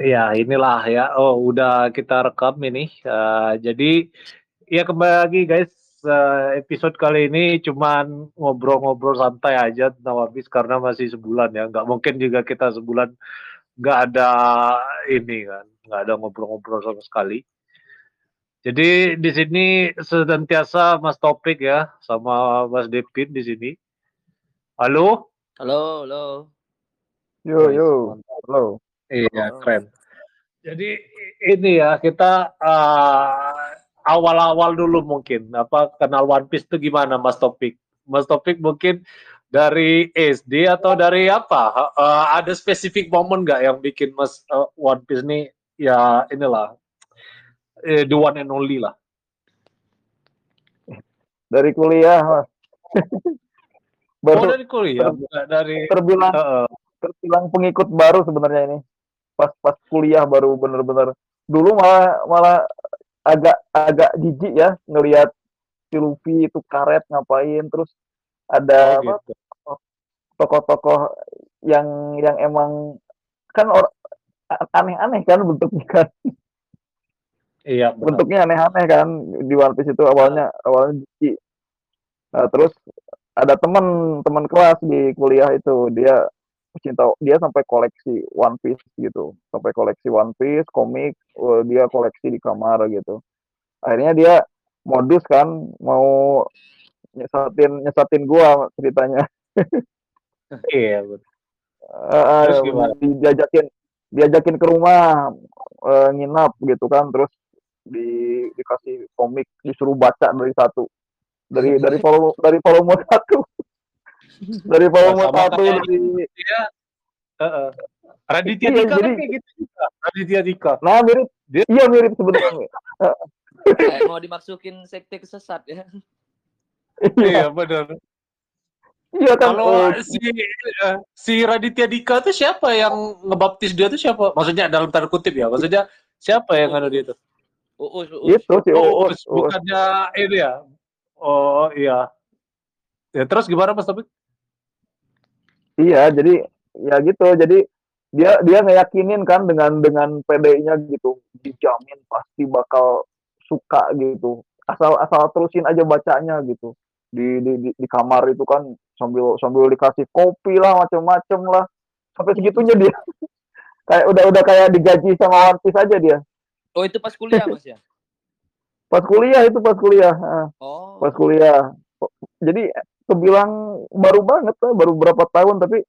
Iya, inilah ya. Oh, udah kita rekam ini. Uh, jadi ya kembali lagi guys. Uh, episode kali ini cuman ngobrol-ngobrol santai aja tentang Piece karena masih sebulan ya. Nggak mungkin juga kita sebulan nggak ada ini kan, nggak ada ngobrol-ngobrol sama sekali. Jadi di sini senantiasa Mas Topik ya sama Mas Depin di sini. Halo? Halo, halo. Yo, yo. Halo. Iya, keren. Jadi ini ya kita uh, awal-awal dulu mungkin apa kenal One Piece itu gimana Mas Topik? Mas Topik mungkin dari SD atau dari apa? Uh, ada spesifik momen nggak yang bikin Mas uh, One Piece ini ya inilah uh, the one and only lah. Dari kuliah, Mas. Baru, oh dari kuliah, ter, dari terbilang uh, terbilang pengikut baru sebenarnya ini pas pas kuliah baru bener-bener dulu malah malah agak agak jijik ya ngelihat si Luffy itu karet ngapain terus ada oh, gitu. tokoh-tokoh yang yang emang kan orang aneh-aneh kan bentuknya kan iya benar. bentuknya aneh-aneh kan di One Piece itu awalnya awalnya jijik nah, terus ada teman teman kelas di kuliah itu dia cinta dia sampai koleksi One Piece gitu. Sampai koleksi One Piece komik uh, dia koleksi di kamar gitu. Akhirnya dia modus kan mau nyesatin nyesatin gua ceritanya. Iya betul. Uh, terus gimana? diajakin diajakin ke rumah uh, nginap gitu kan. Terus di dikasih komik disuruh baca dari satu. Dari dari volume dari volume satu dari volume nah, satu dari dia uh, uh. Raditya iya, Dika kan kayak gitu juga. Raditya Dika. Nah mirip, dia, iya mirip sebenarnya. Kayak mau dimasukin sekte kesesat ya. iya benar. Iya kan. Kalau uh, si uh, si Raditya Dika tuh siapa yang ngebaptis dia tuh siapa? Maksudnya dalam tanda kutip ya. Maksudnya siapa yang ada dia tuh? Uus, Uus. Itu si Uus. Uus. Bukannya ini ya? Oh iya. Ya terus gimana Mas Topik? Iya, jadi ya gitu. Jadi dia dia ngeyakinin kan dengan dengan PD-nya gitu, dijamin pasti bakal suka gitu. Asal asal terusin aja bacanya gitu. Di di di, di kamar itu kan sambil sambil dikasih kopi lah macam-macam lah. Sampai segitunya dia. kayak udah udah kayak digaji sama One Piece aja dia. Oh, itu pas kuliah, Mas ya? pas kuliah itu pas kuliah. Oh. Pas kuliah. Jadi kebilang baru banget lah, baru berapa tahun tapi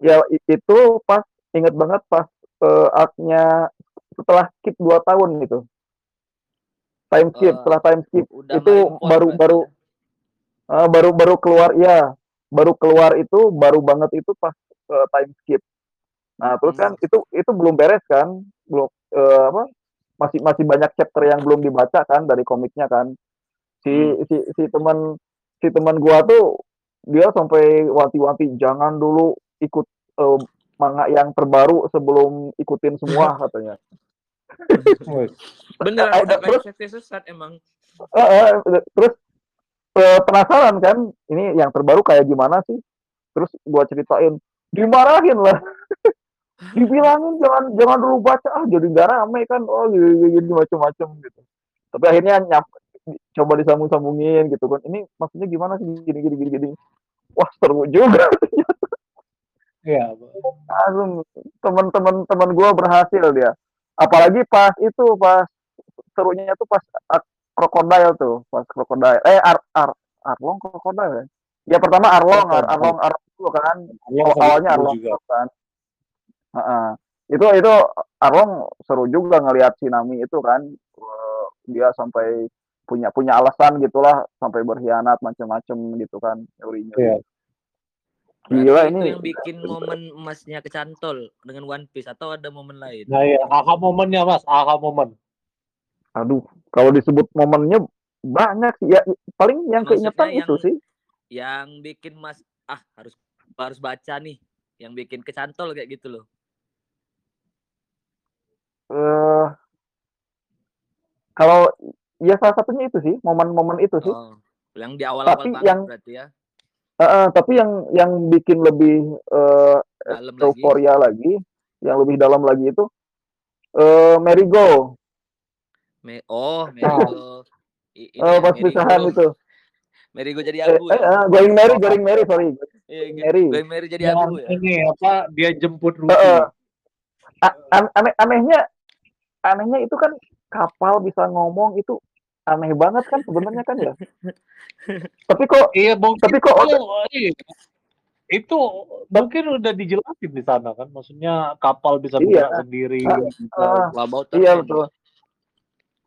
ya itu pas inget banget pas uh, artnya setelah skip dua tahun gitu time skip uh, setelah time skip itu baru baru uh, baru baru keluar ya baru keluar itu baru banget itu pas uh, time skip nah terus kan hmm. itu itu belum beres kan belum uh, apa masih masih banyak chapter yang belum dibaca kan dari komiknya kan si hmm. si si teman si teman gua tuh dia sampai wanti-wanti jangan dulu ikut uh, manga yang terbaru sebelum ikutin semua katanya. Bener, uh, udah terus, kayak sesat emang. Uh, uh, terus uh, penasaran kan, ini yang terbaru kayak gimana sih? Terus gua ceritain, dimarahin lah. Dibilangin jangan jangan dulu baca ah jadi nggak rame kan oh gini, gini macam-macam gitu. Tapi akhirnya nyap, coba disambung-sambungin gitu kan. Ini maksudnya gimana sih gini gini gini gini. Wah seru juga. Iya. Langsung teman-teman teman gue berhasil dia. Apalagi pas itu pas serunya itu pas krokodil tuh, pas krokodil. Eh ar ar arlong krokodil ya. Ya pertama arlong, ar arlong arlong itu kan. Awalnya arlong kan. Uh -uh. Itu itu arlong seru juga ngelihat Sinami itu kan. Dia sampai punya punya alasan gitulah sampai berkhianat macam-macam gitu kan teorinya. Yeah. Gila ini. yang bikin momen emasnya kecantol dengan One Piece atau ada momen lain? Nah ya, aha momennya mas, aha momen. Aduh, kalau disebut momennya banyak sih. Ya, paling yang keingetan itu sih. Yang bikin mas, ah harus harus baca nih. Yang bikin kecantol kayak gitu loh. Uh, kalau ya salah satunya itu sih, momen-momen itu sih. Oh, yang di awal-awal banget yang, berarti ya Uh, uh, tapi yang yang bikin lebih uh, euforia lagi. lagi yang lebih dalam lagi itu eh Merigo. Me oh, ini Oh, ya, pas pisahan itu. Merigo jadi Eh, abu eh, ya. eh, going Mary, going Mary, sorry. Iya, Go- Mary. Going Mary jadi abu ya. ini apa dia jemput eh. A- an- aneh anehnya anehnya itu kan kapal bisa ngomong itu aneh banget kan sebenarnya kan ya. Tapi kok Iya, mungkin tapi kok itu, iya. itu mungkin udah dijelasin di sana kan, maksudnya kapal bisa Iya. bergerak sendiri. Ah, bisa. ah, iya kan. betul.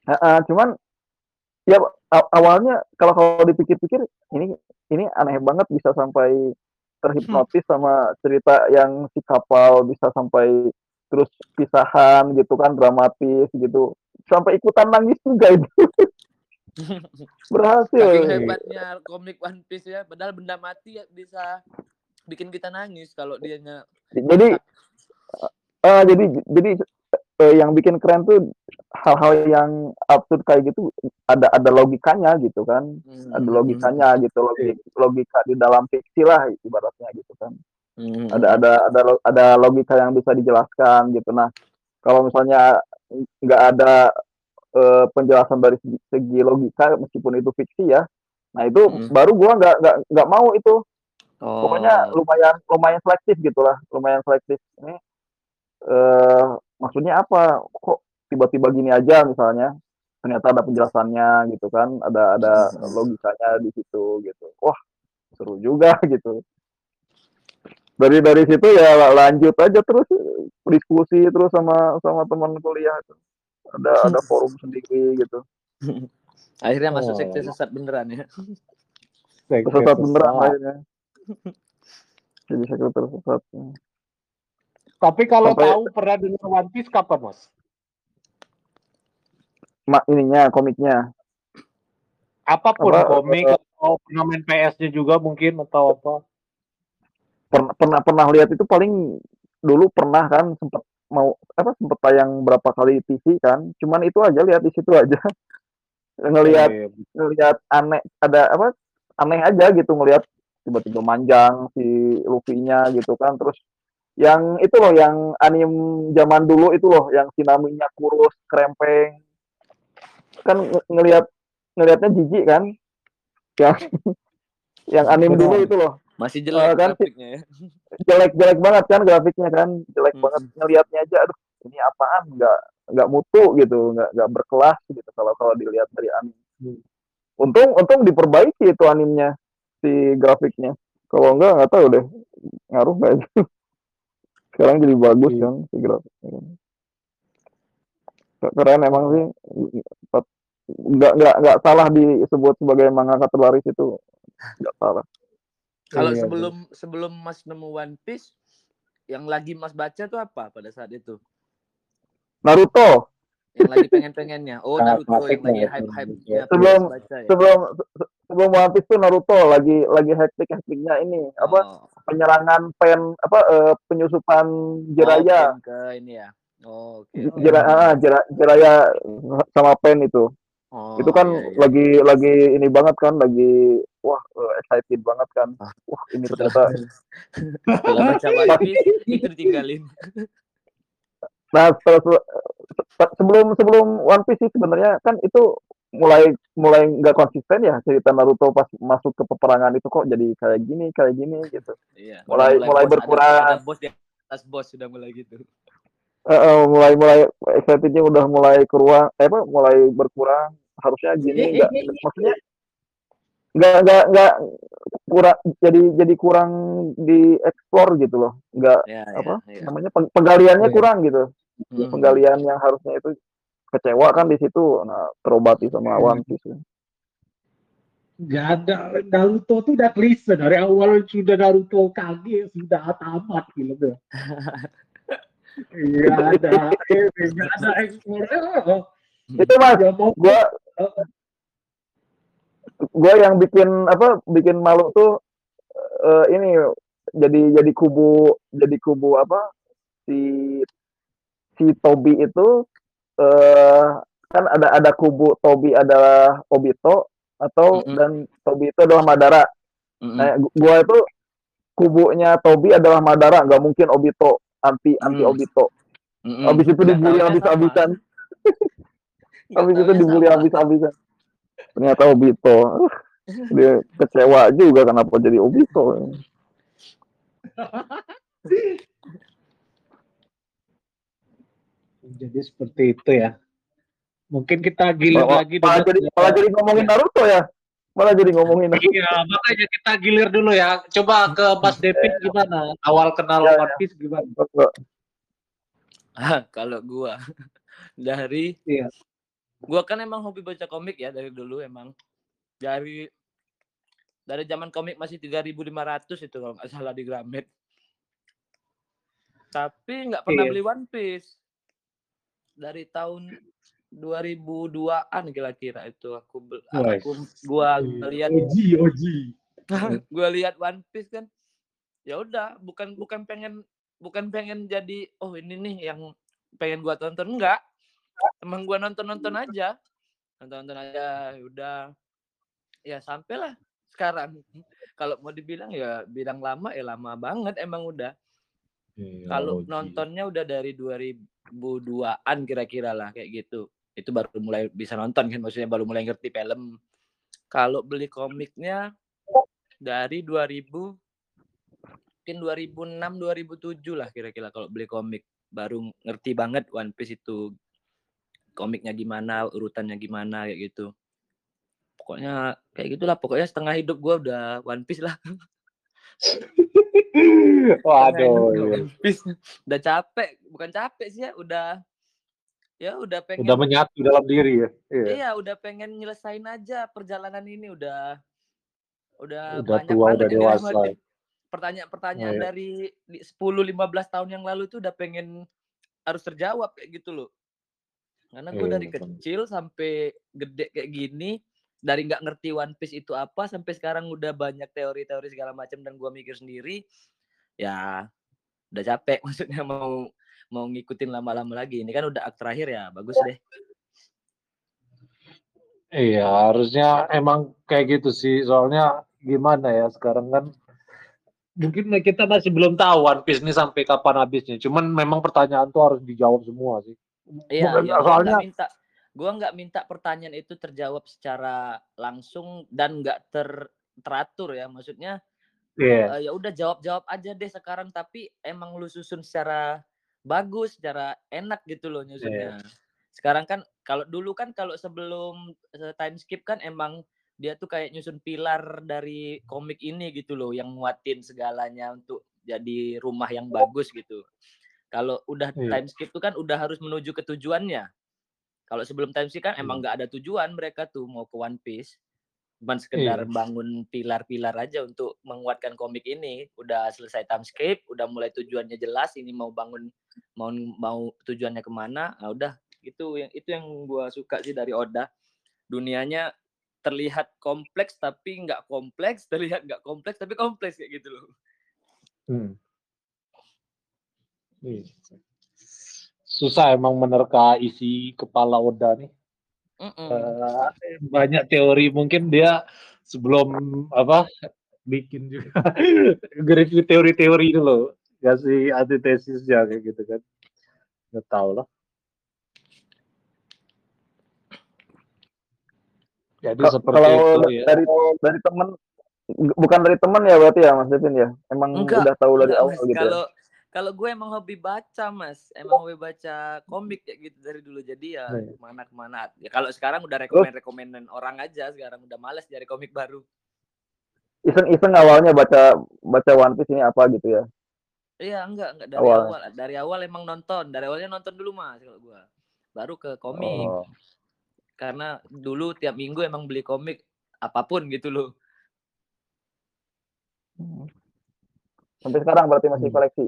Heeh, cuman ya awalnya kalau kalau dipikir-pikir ini ini aneh banget bisa sampai terhipnotis sama cerita yang si kapal bisa sampai terus pisahan gitu kan dramatis gitu sampai ikutan nangis juga itu. Berhasil. Saking hebatnya komik One Piece ya, padahal benda mati ya bisa bikin kita nangis kalau dianya jadi eh jadi jadi eh, yang bikin keren tuh hal-hal yang absurd kayak gitu ada ada logikanya gitu kan. Hmm. ada logikanya gitu logika, logika di dalam fiksi lah ibaratnya gitu kan. Hmm. ada ada ada ada logika yang bisa dijelaskan gitu. Nah kalau misalnya nggak ada eh, penjelasan dari segi, segi logika meskipun itu fiksi ya. Nah itu Hmm. baru gua nggak nggak nggak mau itu. Oh. pokoknya lumayan lumayan selektif gitulah lumayan selektif. Ini eh maksudnya apa? Kok tiba-tiba gini aja misalnya? Ternyata ada penjelasannya gitu kan ada ada logikanya di situ gitu. Wah seru juga gitu dari dari situ ya la- lanjut aja terus diskusi terus sama sama teman kuliah itu ada ada forum sendiri gitu akhirnya masuk Oh. sekte sesat beneran ya. Sekte sesat beneran sesat. akhirnya jadi sekretar sesat Tapi kalau Sampai- tahu pernah dengar One Piece kapan, Mas? mak ininya komiknya Apa pun Apa, komik eh, atau pernah main PS-nya juga mungkin atau apa. Pernah pernah pernah lihat itu paling dulu pernah kan sempat mau apa sempat tayang berapa kali TV kan. Cuman itu aja lihat di situ aja. Ngelihat Eh, ngelihat aneh ada apa aneh aja gitu ngelihat tiba-tiba manjang si Luffy-nya gitu kan. Terus yang itu loh yang anim zaman dulu itu loh yang sinaminya kurus krempeng kan nge- ngelihat ngelihatnya jijik kan? Yang yang anim Benar. dulu itu loh Masih Eh, jelek kan, grafiknya ya. jelek jelek banget kan grafiknya kan. Jelek Hmm. banget ngelihatnya aja aduh ini apaan? Nggak nggak mutu gitu. Nggak nggak berkelas gitu kalau kalau dilihat dari anim Hmm. untung untung diperbaiki itu animnya si grafiknya. Kalau enggak nggak tahu deh ngaruh nggak itu sekarang jadi bagus Iya. kan si grafiknya keren emang sih. Nggak nggak nggak salah disebut sebagai mangaka terlaris itu. Nggak salah Kalau Iya, sebelum sebelum Mas nemu One Piece yang lagi Mas baca tuh apa pada saat itu? Naruto Yang lagi pengen-pengennya. Oh, Sangat Naruto yang lagi ya. hype-hype-nya Sebelum- Mas baca ya. sebelum se- sebelum One Piece tuh Naruto lagi lagi hektik hektiknya ini apa Oh. penyerangan pen apa eh, penyusupan Oh, Jiraya pen ke ini ya. Oh, oke. J- oke. Jira- ah, Jira- Jiraya sama pen itu Oh, itu kan iya, iya. lagi lagi ini banget kan lagi wah eh, excited banget kan Ah. wah ini ternyata One Piece itu ditinggalin. nah setelah- se- sebelum sebelum One Piece sih sebenarnya kan itu mulai mulai nggak konsisten ya cerita Naruto pas masuk ke peperangan itu kok jadi kayak gini kayak gini gitu Iya. Mulai- Udah mulai bos, ada- berkurang. Ada, bos di atas bos sudah mulai gitu. Eh, mulai mulai excitednya udah mulai kurang eh apa mulai berkurang harusnya gini enggak maksudnya enggak enggak enggak kurang jadi jadi kurang dieksplor gitu loh enggak Ya, Apa? ya, ya. namanya peng- penggaliannya Iya. kurang gitu Hmm. penggalian yang harusnya itu kecewa kan di situ nah terobati sama One Piece Gak ada Naruto tuh udah klise dari awal sudah Naruto kage sudah tamat filmnya. Gak ada, gak ada eksplor. itu mas Ya gua yang bikin apa bikin malu tuh eh, ini jadi jadi kubu jadi kubu apa si si Tobi itu eh kan ada ada kubu Tobi adalah Obito atau Mm-mm. dan Tobi itu adalah Madara. Mm-mm. Nah, gu- gua itu kubunya Tobi adalah Madara, nggak mungkin Obito. anti anti Hmm. Obito. Mm-mm. Habis itu Nggak dibully habis-habisan. itu taunya dibully habis-habisan. Ternyata Obito. Dia kecewa juga kenapa jadi Obito. Jadi seperti itu ya. Mungkin kita gilir Malah, lagi malah dulu. jadi malah jadi ngomongin Naruto ya. Malah jadi ngomongin Naruto. Iya, makanya kita gilir dulu ya. Coba ke Mas David gimana? Awal kenal Ya, ya. One Piece gimana? Ah, kalau gua dari Iya. Gua kan emang hobi baca komik ya dari dulu emang dari dari zaman komik masih 3.500 itu kalau nggak salah di Gramet tapi nggak pernah Iya. beli One Piece dari tahun 2002-an kira-kira itu aku bel- Wes. aku gua lihat Oji, Oji. gue lihat One Piece kan ya udah bukan bukan pengen bukan pengen jadi oh ini nih yang pengen gua tonton enggak emang gua nonton nonton aja. Nonton nonton aja ya udah. Ya sampailah. Sekarang kalau mau dibilang ya bilang lama ya lama banget emang udah. Iya, kalau nontonnya udah dari 2002-an kira-kira lah kayak gitu. Itu baru mulai bisa nonton kan maksudnya baru mulai ngerti film. Kalau beli komiknya dari 2000 mungkin 2006 2007 lah kira-kira kalau beli komik. Baru ngerti banget One Piece itu komiknya gimana urutannya gimana kayak gitu pokoknya kayak gitulah pokoknya setengah hidup gua udah One Piece lah Waduh, iya. One Piece. udah capek bukan capek sih ya udah ya udah pengen udah menyatu dalam diri ya. Iya. Iya, udah pengen nyelesain aja perjalanan ini udah udah, Udah banyak tua, udah dewasa. dilewatin. Pertanyaan-pertanyaan Iya. dari 10-15 tahun yang lalu tuh udah pengen harus terjawab kayak gitu loh. Karena gue Iya, dari betul. kecil sampai gede kayak gini, dari nggak ngerti One Piece itu apa sampai sekarang udah banyak teori-teori segala macam dan gua mikir sendiri, ya udah capek maksudnya mau mau ngikutin lama-lama lagi. Ini kan udah akt terakhir ya, bagus deh. Iya, harusnya emang kayak gitu sih. Soalnya gimana ya sekarang kan mungkin kita masih belum tahu One Piece ini sampai kapan habisnya. Cuman memang pertanyaan tuh harus dijawab semua sih. Iya, Bukan- iya. Gua soalnya nggak minta, gua nggak minta pertanyaan itu terjawab secara langsung dan nggak ter teratur ya. Maksudnya iya, eh, ya udah jawab-jawab aja deh sekarang. Tapi emang lu susun secara bagus, secara enak gitu loh nyusunnya. Sekarang kan kalau dulu kan kalau sebelum eh, time skip kan emang dia tuh kayak nyusun pilar dari komik ini gitu loh, yang nguatin segalanya untuk jadi rumah yang bagus gitu. Kalau udah Iya. time skip tuh kan udah harus menuju ke tujuannya. Kalau sebelum time skip kan emang nggak ada tujuan mereka tuh mau ke One Piece. Cuman sekedar Iya. bangun pilar-pilar aja untuk menguatkan komik ini. Udah selesai time skip, udah mulai tujuannya jelas. Ini mau bangun mau mau tujuannya ke mana? Nah, udah gitu yang itu yang gua suka sih dari Oda. Dunianya terlihat kompleks tapi nggak kompleks, terlihat nggak kompleks tapi kompleks kayak gitu loh. Hmm. Susah emang menerka isi kepala Oda nih. Mm-mm. Eh, banyak teori mungkin dia sebelum apa bikin juga review teori-teori itu loh kasih antitesisnya kayak gitu kan nggak tahu lah jadi Ka- seperti Kalau itu ya dari dari temen bukan dari temen ya berarti ya Mas Devin ya. Emang Enggak, udah tahu dari awal gitu. ya? Kalau gue emang hobi baca mas, emang hobi baca komik kayak gitu dari dulu. Jadi ya Iya. ke mana ke mana. Ya kalau sekarang udah rekomend rekomendan orang aja. Sekarang udah males nyari komik baru. Iseng-iseng awalnya baca baca One Piece ini apa gitu ya. Iya enggak enggak dari Awal. awal. Dari awal emang nonton. Dari awalnya nonton dulu mas kalau gue. Baru ke komik. Oh. Karena dulu tiap minggu emang beli komik apa pun gitu loh. Sampai sekarang berarti masih Hmm. koleksi.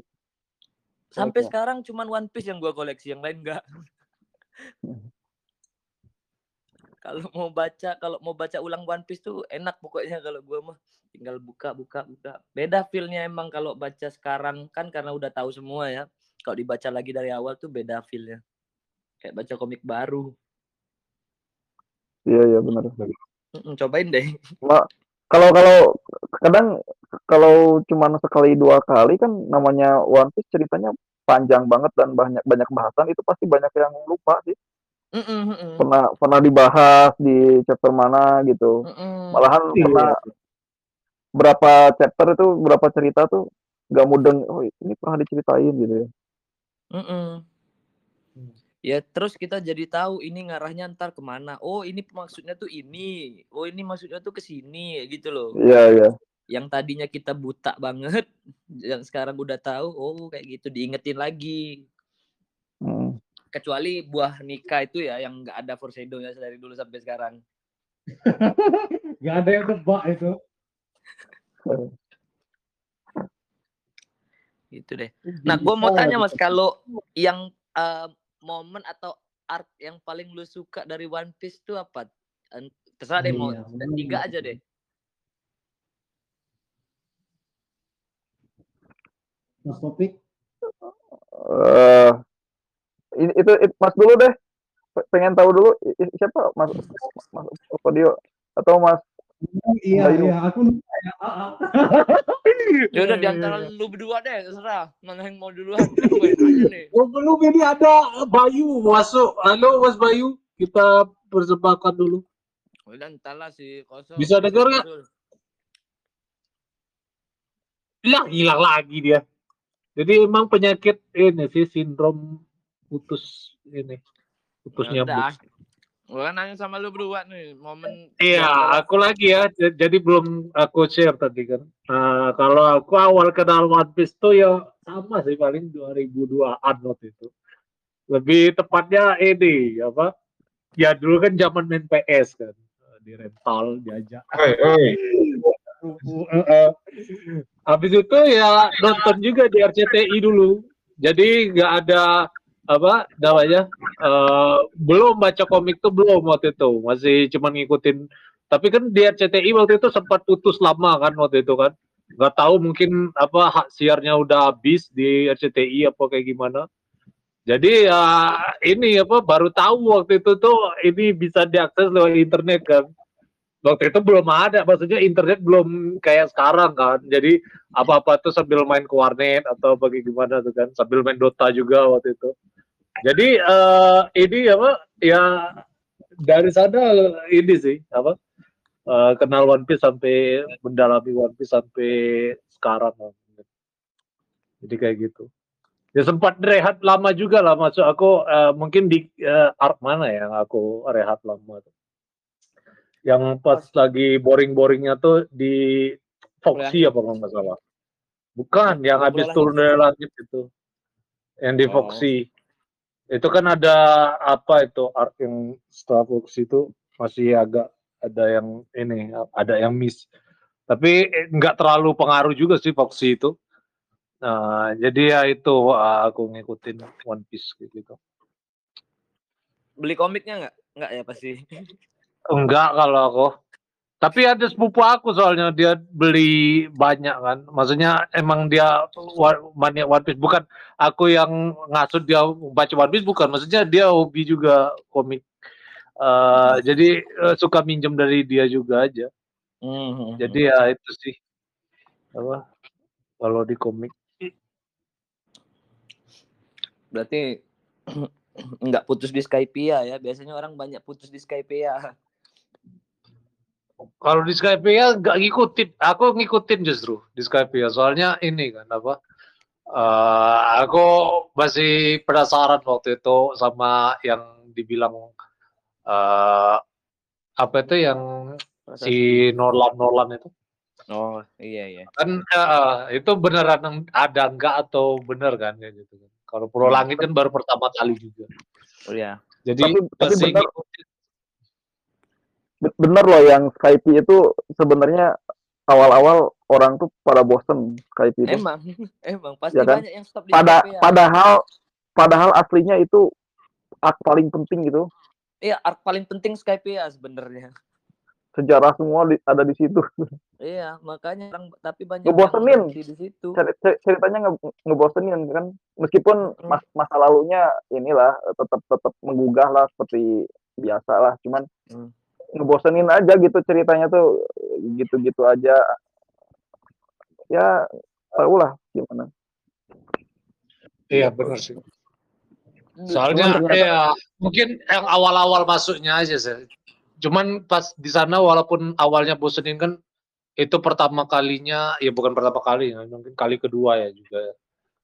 Sampai Komiknya. sekarang cuman One Piece yang gue koleksi, yang lain enggak. Kalau mau baca, kalau mau baca ulang One Piece tuh enak pokoknya kalau gue mah tinggal buka, buka, buka. Beda feelnya emang kalau baca sekarang kan karena udah tahu semua ya. Kalau dibaca lagi dari awal tuh beda feelnya. Kayak baca komik baru. Iya iya benar. Cobain deh. Ma- Kalau kalau kadang kalau cuman sekali dua kali kan namanya One Piece ceritanya panjang banget dan banyak banyak bahasan itu pasti banyak yang lupa sih. Mm-mm, mm-mm, Pernah pernah dibahas di chapter mana gitu. mm-mm. Malahan Iya. pernah berapa chapter itu berapa cerita tuh gak mudeng. Oh ini pernah diceritain gitu ya. Mm-mm. Ya terus kita jadi tahu ini ngarahnya ntar ke mana. Oh ini maksudnya tuh ini. Oh ini maksudnya tuh ke sini gitu loh. Iya iya. Yang tadinya kita buta banget, yang sekarang udah tahu. Oh kayak gitu diingetin lagi. Hmm. Kecuali buah nikah itu ya yang nggak ada foreshadow-nya dari dulu sampai sekarang. Gak ada yang tebak itu. Gitu deh. Nah, gue mau tanya mas, kalau yang eh, momen atau art yang paling lu suka dari One Piece itu apa? Terserah deh mau Iya, dan tiga aja deh. Mas Topik. eh ini itu, itu Mas dulu deh. Pe- Pengen tahu dulu siapa Mas Mas Odio atau Mas Iya, Bayu. iya, aku lupa ya. Ah, ah. Ya udah di antara lu berdua deh, terserah. Mana yang mau duluan? Gue aja nih. Oh, belum ini ada Bayu masuk. Halo Mas Bayu, kita persembahkan dulu. Udah entar lah si kosong. Bisa denger nggak? Hilang, hilang lagi dia. Jadi emang penyakit ini sih sindrom putus ini, putus Ya nyambung. Gue kan nanya sama lu berdua nih, momen Iya, aku lagi ya. Jadi belum aku share tadi kan. Nah, kalau aku awal kenal One Piece tuh ya sama sih paling 2002-an waktu itu. Lebih tepatnya ini apa? Ya dulu kan zaman main PS kan. Di rental, diajak. Habis itu ya nonton juga di RCTI dulu. Jadi nggak ada apa namanya? Eh, belum baca komik tuh belum waktu itu. Masih cuma ngikutin. Tapi kan di RCTI waktu itu sempat putus lama kan waktu itu kan. Nggak tahu mungkin apa hak siarnya udah habis di RCTI apa kayak gimana. Jadi ya ini apa baru tahu waktu itu tuh ini bisa diakses lewat internet kan. Waktu itu belum ada maksudnya internet belum kayak sekarang kan. Jadi apa-apa tuh sambil main ke warnet atau bagaimana tuh kan. Sambil main Dota juga waktu itu jadi eh, ini apa ya dari sana ini sih apa eh, kenal One Piece sampai mendalami One Piece sampai sekarang jadi kayak gitu. Ya sempat rehat lama juga lah masuk aku eh, mungkin di eh, arc mana ya yang aku rehat lama tuh? Yang pas lagi boring-boringnya tuh di Foxy apa kalau nggak salah. Bukan yang habis turun dari langit itu. Yang di Oh. Foxy itu kan ada apa itu arc yang setelah Foxy itu masih agak ada yang ini ada yang miss tapi eh, nggak terlalu pengaruh juga sih Foxy itu nah jadi ya itu ah, aku ngikutin One Piece gitu beli komiknya nggak? Nggak ya pasti. Enggak kalau aku. Tapi ada sepupu aku soalnya dia beli banyak kan. Maksudnya emang dia maniak One Piece. Bukan aku yang ngasut dia baca One Piece bukan. Maksudnya dia hobi juga komik. Eh, jadi eh, suka minjem dari dia juga aja. Mhm. Jadi ya itu sih. Apa? Kalau di komik. berarti nggak putus di Skypia ya. Biasanya orang banyak putus di Skypia. Kalau di Skype ya nggak ngikutin, aku ngikutin justru di Skype ya. Soalnya ini kan apa? eh, aku masih penasaran waktu itu sama yang dibilang eh apa itu yang si Nolan Nolan itu Oh iya iya. kan eh, itu beneran ada enggak atau bener kan kayak gitu kan. Kalau Pulau Langit kan baru pertama kali juga. Oh iya. Jadi Tapi- tapi masih bener. loh yang Skype itu sebenarnya awal-awal orang tuh pada bosen Skype itu. Emang emang pasti Ya kan? banyak yang stop di Pada Skypia. padahal padahal aslinya itu arc paling penting gitu. Iya, arc paling penting Skypia sebenarnya. Sejarah semua di- ada di situ. Iya, makanya orang tapi banyak Ngebosenin. di situ. Ceri- ceri- Ceritanya nge- ngebosenin kan. Meskipun Hmm. mas- masa lalunya inilah tetap tetap menggugah lah seperti biasa lah. Cuman Hmm. Ngebosenin aja gitu ceritanya tuh gitu-gitu aja. Ya tahu lah gimana. Iya benar sih. Cuman Soalnya ternyata ya mungkin yang awal-awal masuknya aja sih. Cuman pas di sana walaupun awalnya bosenin kan itu pertama kalinya ya bukan pertama kali ya, mungkin kali kedua ya juga.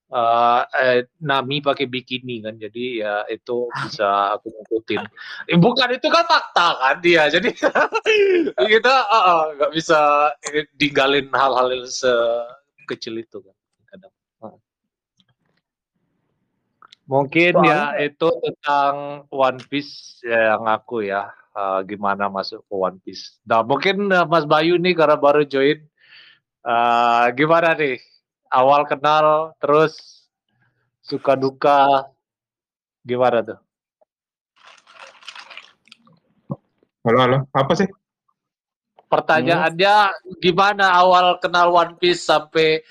Eh, eh, Nami pakai bikini kan jadi ya itu bisa aku ngikutin. Eh, bukan itu kan fakta kan dia. Jadi kita eh, eh, nggak bisa eh, tinggalin hal-hal yang sekecil itu kan kadang. Mungkin ya Soalnya itu tentang One Piece yang aku ya eh, gimana masuk ke One Piece. Nah mungkin eh, Mas Bayu nih karena baru join, eh, gimana nih awal kenal terus suka duka gimana tuh? Halo, halo. Apa sih? Pertanyaannya gimana awal kenal One Piece sampai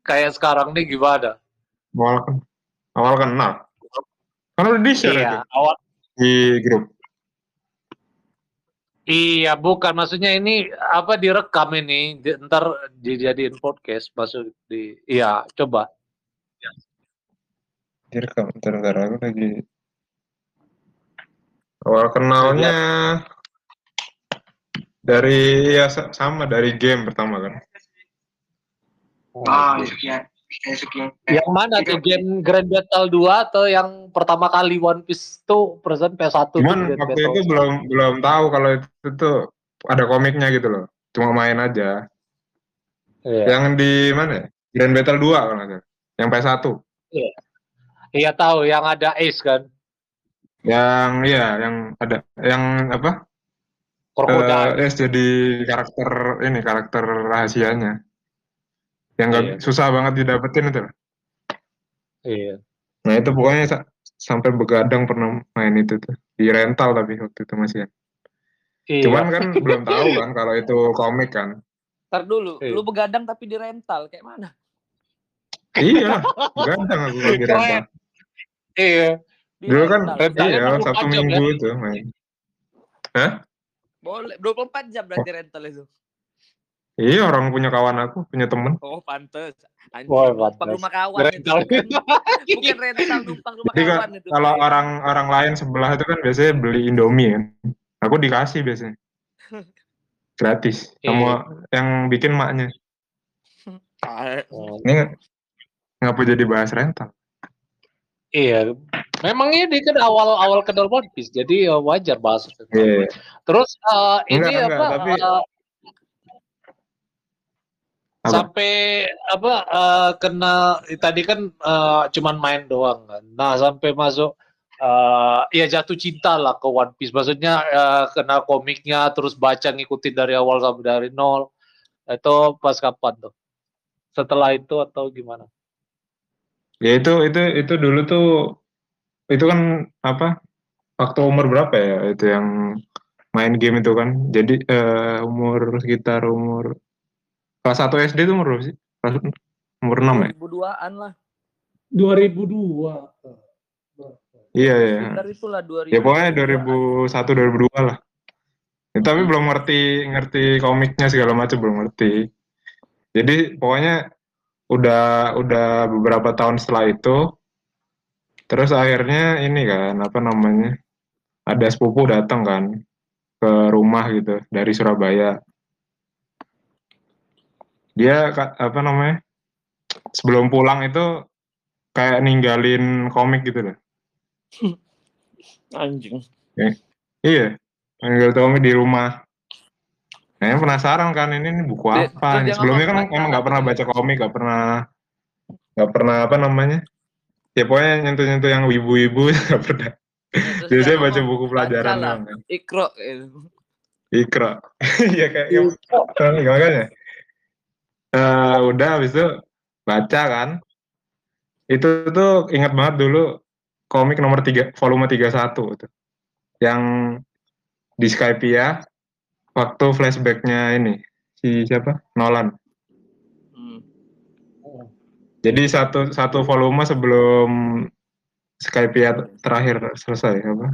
kayak sekarang nih gimana? Awal kan awal kenal. Kan udah di-share itu Iya awal di grup. Iya, bukan maksudnya ini apa direkam ini, di- ntar dijadiin podcast masuk di. Iya, coba. Direkam, bentar, bentar, aku lagi. Awal kenalnya dari ya sa- sama dari game pertama kan. Ah, sekian. Sekian. Yang mana tuh game Grand Battle 2 atau yang pertama kali One Piece tuh present PS1 tuh Cuman waktu Battle? itu belum belum tahu kalau itu tuh ada komiknya gitu loh. Cuma main aja. Iya. Yang di mana ya? Grand Battle 2 kalau nggak salah. Yang PS1. Iya tahu yang ada Ace kan, Yang iya, yang ada yang apa? Crocodile. Eh, Ace jadi karakter ini karakter rahasianya. Yang nggak Iya. susah banget didapetin itu. Iya. Nah itu pokoknya sa- sampai begadang pernah main itu tuh di rental tapi waktu itu masih. Iya. Cuman kan belum tahu kan kalau itu komik kan. Ntar dulu, Iya. lu begadang tapi di rental kayak mana? iya, begadang aku di rental. Iya. Di Dulu kan rental. Iya 24 Sabtu jam, Minggu itu main. Boleh 24 jam berarti rental itu. Iya orang punya kawan aku, punya temen. Oh, pantes. Wah, numpang pantes. rumah kawan itu. Rental. Bukan, bukan rental, numpang rumah Jadi ka- kawan itu. kalau orang orang lain sebelah itu kan biasanya beli Indomie kan. Aku dikasih biasanya. Gratis. Sama yang bikin maknya. Ah, Oh, Ini nggak- ngapa jadi bahas rental? Iya. Memang ini kan awal-awal kenal One Piece, jadi ya wajar bahas. Iya. Terus eh, ini Enggak, enggak, apa? tapi- eh, Apa? sampai apa eh, kena tadi kan eh, cuman main doang kan. Nah sampai masuk eh, ya jatuh cinta lah ke One Piece. Maksudnya eh, kena komiknya terus baca ngikutin dari awal sampai dari nol. Itu pas kapan tuh? Setelah itu atau gimana? Ya itu itu itu dulu tuh itu kan apa? Waktu umur berapa ya itu yang main game itu kan. Jadi eh, umur sekitar umur kelas 1 SD itu umur berapa sih? Kelas umur 6 ya? 2002-an lah. 2002. Iya iya. Sekitar itulah 2000. Ya pokoknya 2001 2002 lah. Ya, tapi belum ngerti ngerti komiknya segala macam belum ngerti. Jadi pokoknya udah udah beberapa tahun setelah itu terus akhirnya ini kan apa namanya? Ada sepupu datang kan ke rumah gitu dari Surabaya. Dia apa namanya? Sebelum pulang itu kayak ninggalin komik gitu loh. Anjing. Iya, ninggal komik di rumah. Kayaknya penasaran kan ini, ini buku Dia- apa? dia Sebelumnya kan emang nggak pernah "Baca komik, nggak pernah nggak pernah apa namanya? Ya pokoknya nyentuh-nyentuh yang wibu-wibu nggak pernah. Terus Biasanya dia baca buku pelajaran "Baca lah, doang kan. Ikro. gitu. Iya kayak kayak makanya. Eh, udah habis itu baca kan. Itu tuh ingat banget dulu komik nomor 3 volume 31 tuh. Yang di Skypia waktu flashbacknya ini si siapa? Nolan. Hmm. Jadi satu satu volume sebelum Skypia terakhir selesai apa?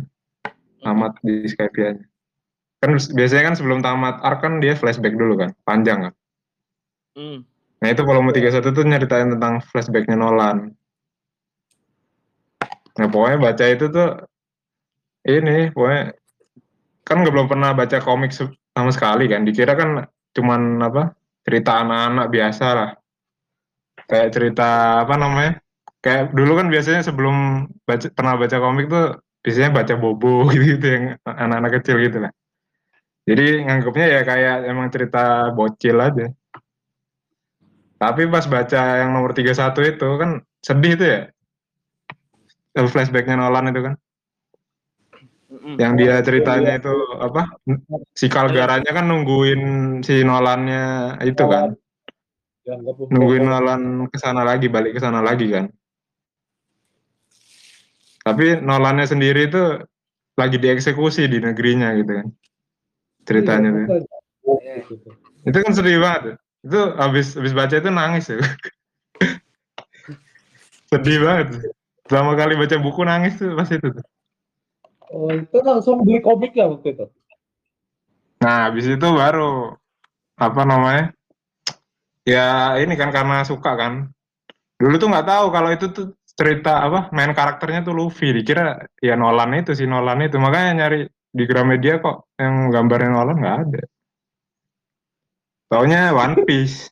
Tamat di Skypia-nya. Kan biasanya kan sebelum tamat arc kan dia flashback dulu kan, panjang kan. Hmm. Nah itu volume 31 tuh nyeritain tentang flashbacknya Nolan. Nah pokoknya baca itu tuh ini pokoknya kan nggak belum pernah baca komik sama sekali kan. Dikira kan cuman apa cerita anak-anak biasa lah. Kayak cerita apa namanya? Kayak dulu kan biasanya sebelum baca pernah baca komik tuh biasanya baca bobo gitu-gitu yang anak-anak kecil gitu lah. Jadi nganggapnya ya kayak emang cerita bocil aja. Tapi pas baca yang nomor 31 itu kan sedih tuh ya. Flashbacknya Nolan itu kan. Yang dia ceritanya itu apa? Si Kalgaranya kan nungguin si Nolannya itu kan. Dianggap Nungguin Nolan ke sana lagi, balik ke sana lagi kan. Tapi Nolannya sendiri itu lagi dieksekusi di negerinya gitu kan. Ceritanya tuh. Iya. Itu kan sedih banget. Itu habis habis baca itu nangis ya. sedih banget. Pertama kali baca buku nangis tuh pas itu tuh. Oh, itu langsung beli komik ya waktu itu. Nah, habis itu baru apa namanya? Ya ini kan karena suka kan. Dulu tuh nggak tahu kalau itu tuh cerita apa main karakternya tuh Luffy. Dikira ya Nolan itu si Nolan itu. Makanya nyari di Gramedia kok yang gambarnya Nolan nggak ada. Taunya One Piece.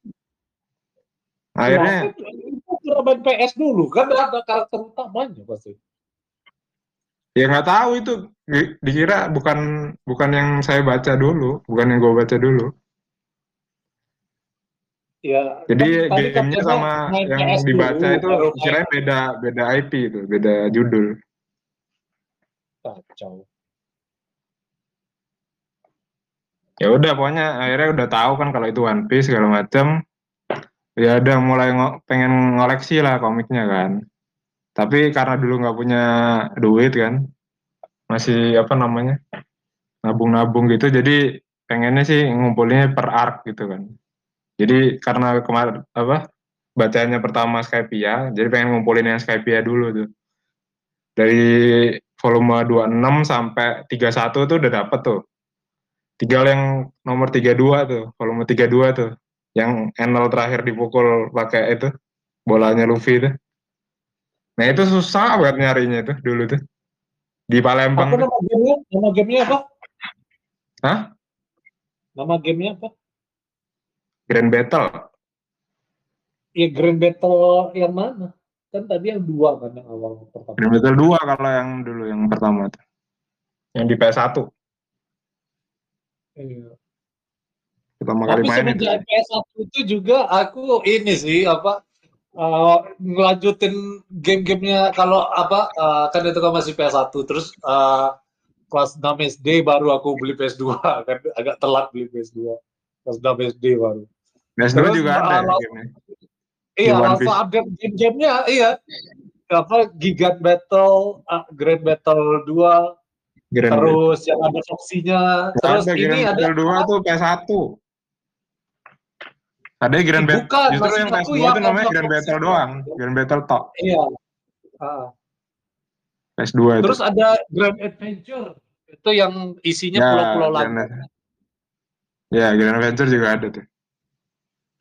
Akhirnya Ya, main PS dulu kan ada karakter utamanya pasti. ya nggak tahu itu Di- dikira bukan bukan yang saya baca dulu, bukan yang gue baca dulu. Ya. Jadi kan gamenya sama yang PS dibaca dulu, itu kirain beda beda IP itu, beda judul. kacau. Ya udah pokoknya akhirnya udah tahu kan kalau itu One Piece segala macam. Ya udah mulai ngo- pengen ngoleksi lah komiknya kan. Tapi karena dulu nggak punya duit kan, masih apa namanya nabung-nabung gitu, jadi pengennya sih ngumpulinnya per arc gitu kan. Jadi karena kemarin apa bacanya pertama Skypia, jadi pengen ngumpulin yang Skypia dulu tuh. Dari volume 26 sampai 31 tuh udah dapet tuh. Tinggal yang nomor 32 tuh, volume 32 tuh. Yang Enel terakhir dipukul pakai itu bolanya Luffy itu. Nah itu susah banget nyarinya itu dulu tuh. Di Palembang Apa nama gamenya? Nama gamenya apa? Hah? Nama gamenya apa? Grand Battle. Ya Grand Battle yang mana? Kan tadi yang dua kan yang awal pertama. Grand Battle 2 kalau yang dulu yang pertama tuh. Yang di PS1 Iya. pertama kali Tapi main itu. semenjak PS1 itu juga aku ini sih apa eh, ngelanjutin game-gamenya kalau apa eh, kan itu kan masih PS1 terus eh, kelas 6 SD baru aku beli PS2 kan agak telat beli PS2 kelas 6 SD baru. PS2 Terus, juga ada uh, gamenya. Iya, langsung Piece. update game-gamenya, iya. Apa Gigat Battle, ah, Grand Battle 2, Grand terus yang ada Foxy-nya, terus ada ini Grand ada 2 tuh PS1. Ada Grand Battle. Bukan, Justru yang aku PS2 yang itu namanya ada Grand. Battle doang. Grand Battle tok. iya. Ah. PS2 itu. Terus ada Grand Adventure, itu yang isinya Ya, pulau-pulau lain. Ya, Grand Adventure juga ada tuh.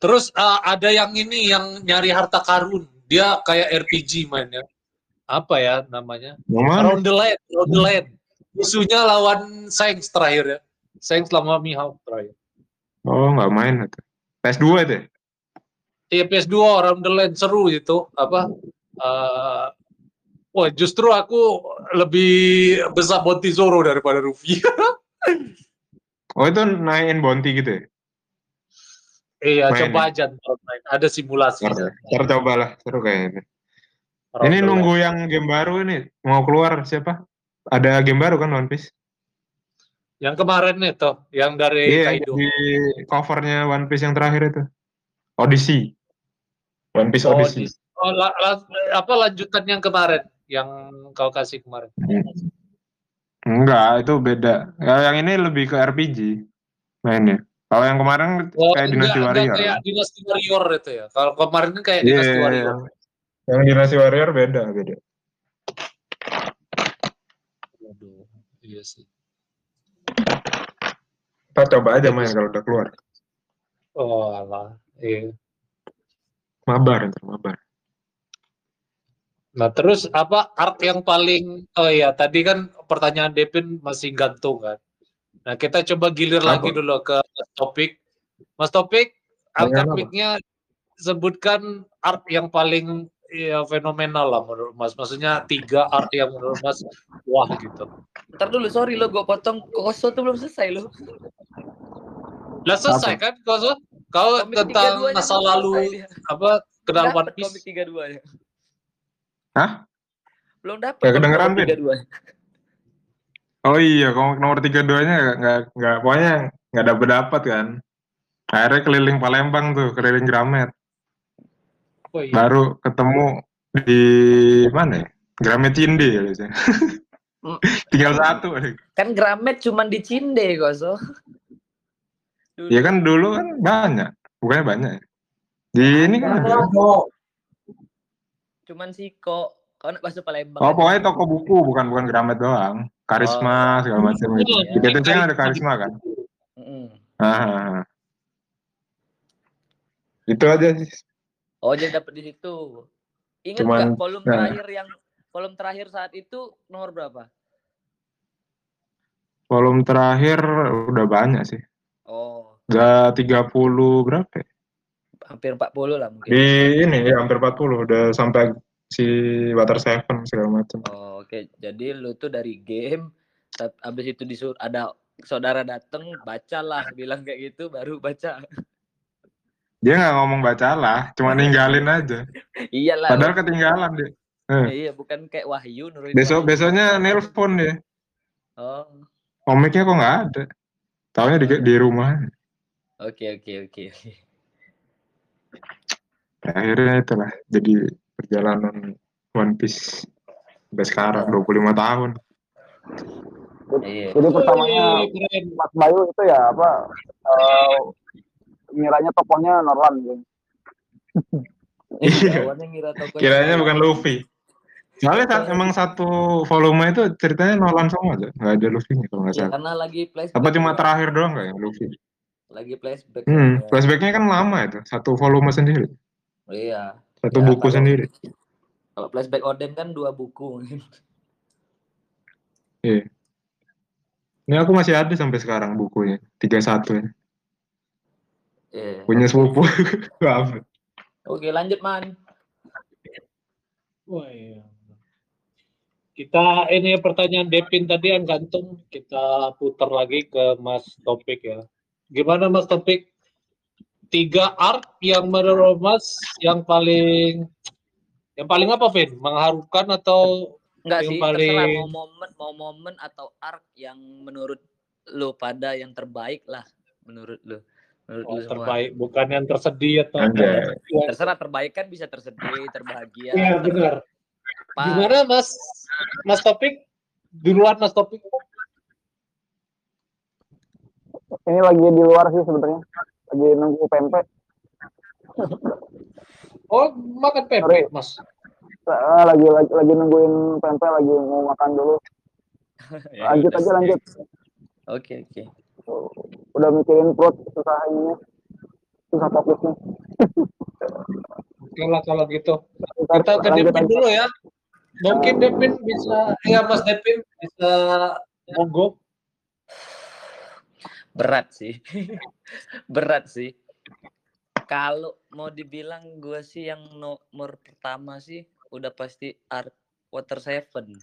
Terus ah, ada yang ini yang nyari harta karun, dia kayak RPG mainnya. Apa ya namanya? Around the Land, Around the Land. Musuhnya lawan Saints terakhir ya. Saints lama Mihawk terakhir. Oh, nggak main itu. PS2 itu ya? Iya PS2 Around the Land seru itu apa? eh, wah justru aku lebih besar Bounty Zoro daripada Ruffy. Oh, itu naikin bounty gitu ya? iya Main coba aja ntar main. Ada simulasinya. Ntar cobalah, seru kayaknya. Ini nunggu yang game baru ini. Mau keluar siapa? Ada game baru kan One Piece? Yang kemarin itu, yang dari Iya, Kaido. di covernya One Piece yang terakhir itu. Odyssey. One Piece Oh, Odyssey. oh, la- la- apa lanjutan yang kemarin, yang kau kasih kemarin? Enggak, itu beda. Ya, yang ini lebih ke RPG mainnya. Kalau yang kemarin Oh, kayak Dynasty Warrior. kayak Dynasty Warrior itu ya. Kalau kemarin kan kayak Iya, Dynasty Warrior. yang Dynasty Warrior beda, beda. Waduh, iya sih. Kita coba aja main kalau udah keluar. Oh, alah. Iya. Mabar, ntar mabar. Nah, terus apa art yang paling oh iya tadi kan pertanyaan Devin masih gantung kan. Nah, kita coba gilir Apa? lagi dulu ke Topik. Mas Topik, apa? mic-nya sebutkan art yang paling ya, fenomenal lah menurut Mas. Maksudnya tiga art yang menurut Mas wah gitu. Ntar dulu, sorry lo, gue potong. Koso tuh belum selesai lo. Lah selesai kan kau kau Komik tentang 32-nya masa lalu selesai apa kenal Dapet One Piece. komik 32 nya. Hah? Belum dapet Gak kedengeran? 32 -nya. Oh iya, komik nomor 32-nya nggak nggak nggak pokoknya nggak dapet dapat kan. Akhirnya keliling Palembang tuh, keliling Gramet. Oh, iya. Baru ketemu di mana ya? Gramet Cinde ya biasanya. Hmm. Tinggal satu. Kan Gramet cuman di Cinde, Koso. Dulu. Ya kan dulu kan banyak, bukannya banyak. ya? Di ini kan ada. Cuman Siko. Kau nak masuk Palembang. Oh pokoknya toko buku, bukan bukan Gramet doang. Karisma segala macam gitu. Di TTC kan ada Karisma kan. Mm-mm. Ah, itu aja sih. Oh, jadi dapet di situ. Ingat Cuman- nggak volume nah. terakhir yang volume terakhir saat itu nomor berapa? Volume terakhir udah banyak sih. Oh, Udah 30 berapa ya? hampir 40 lah mungkin. Di ini ya hampir 40 udah sampai si Water Seven segala macam. Oh, Oke, jadi lu tuh dari game, tat- abis itu disuruh ada saudara dateng, bacalah, bilang kayak gitu, baru baca. Dia nggak ngomong baca lah, cuma ninggalin aja. Iyalah. Padahal ketinggalan dia. Eh, iya, bukan kayak Wahyu nurunin besok Wahyu. besoknya nelpon dia. Oh, Komiknya kok nggak ada. Taunya di di rumah. oke oke oke. oke. Akhirnya itulah jadi perjalanan One Piece sampai sekarang 25 tahun. Iya. Jadi pertamanya. Mas Bayu itu ya apa eh ngiranya tokohnya Norlan gitu. Iya. Awalnya ngira Kiranya bukan Luffy. Soalnya kan emang satu volume itu ceritanya Nolan semua aja, nggak ada Luffy-nya kalau nggak Ya, salah. karena lagi flashback. Apa cuma juga. terakhir doang nggak ya Luffy? Lagi flashback. Hmm, soalnya. flashbacknya kan lama itu, satu volume sendiri, Iya. satu Ya, buku kalau- sendiri. Kalau flashback Oden kan dua buku. Iya. Ini aku masih ada sampai sekarang bukunya, 31 ya. Iya. Punya sepupu. Apa? Oke, lanjut man. Wah, iya. Kita ini pertanyaan Devin tadi yang gantung, kita putar lagi ke Mas Topik ya. Gimana Mas Topik? Tiga art yang menurut Mas yang paling yang paling apa, Vin? Mengharukan atau Enggak Yang sih, paling- terserah mau momen mau momen atau arc yang menurut lu pada yang terbaik lah menurut lu. Menurut oh, lu semua. terbaik? Bukan yang tersedih atau apa? Terserah terbaik kan bisa tersedih, terbahagia. Iya benar. terpa- Gimana Mas Mas Topik? Duluan Mas Topik. Ini lagi di luar sih sebenarnya. Lagi nunggu pempek. Oh, makan pempek, Mas. Eh, lagi, lagi lagi nungguin pempek lagi mau makan dulu. Ya, Lanjut aja lanjut. Oke, oke. Udah mikirin perut susah ininya. Susah fokusnya. Oke lah kalau gitu. Kita ke Devin aja. dulu ya. Mungkin Devin bisa, ya Mas Devin bisa monggo. Berat sih. Berat sih. Kalau mau dibilang gue sih yang nomor pertama sih udah pasti Art Water Seven.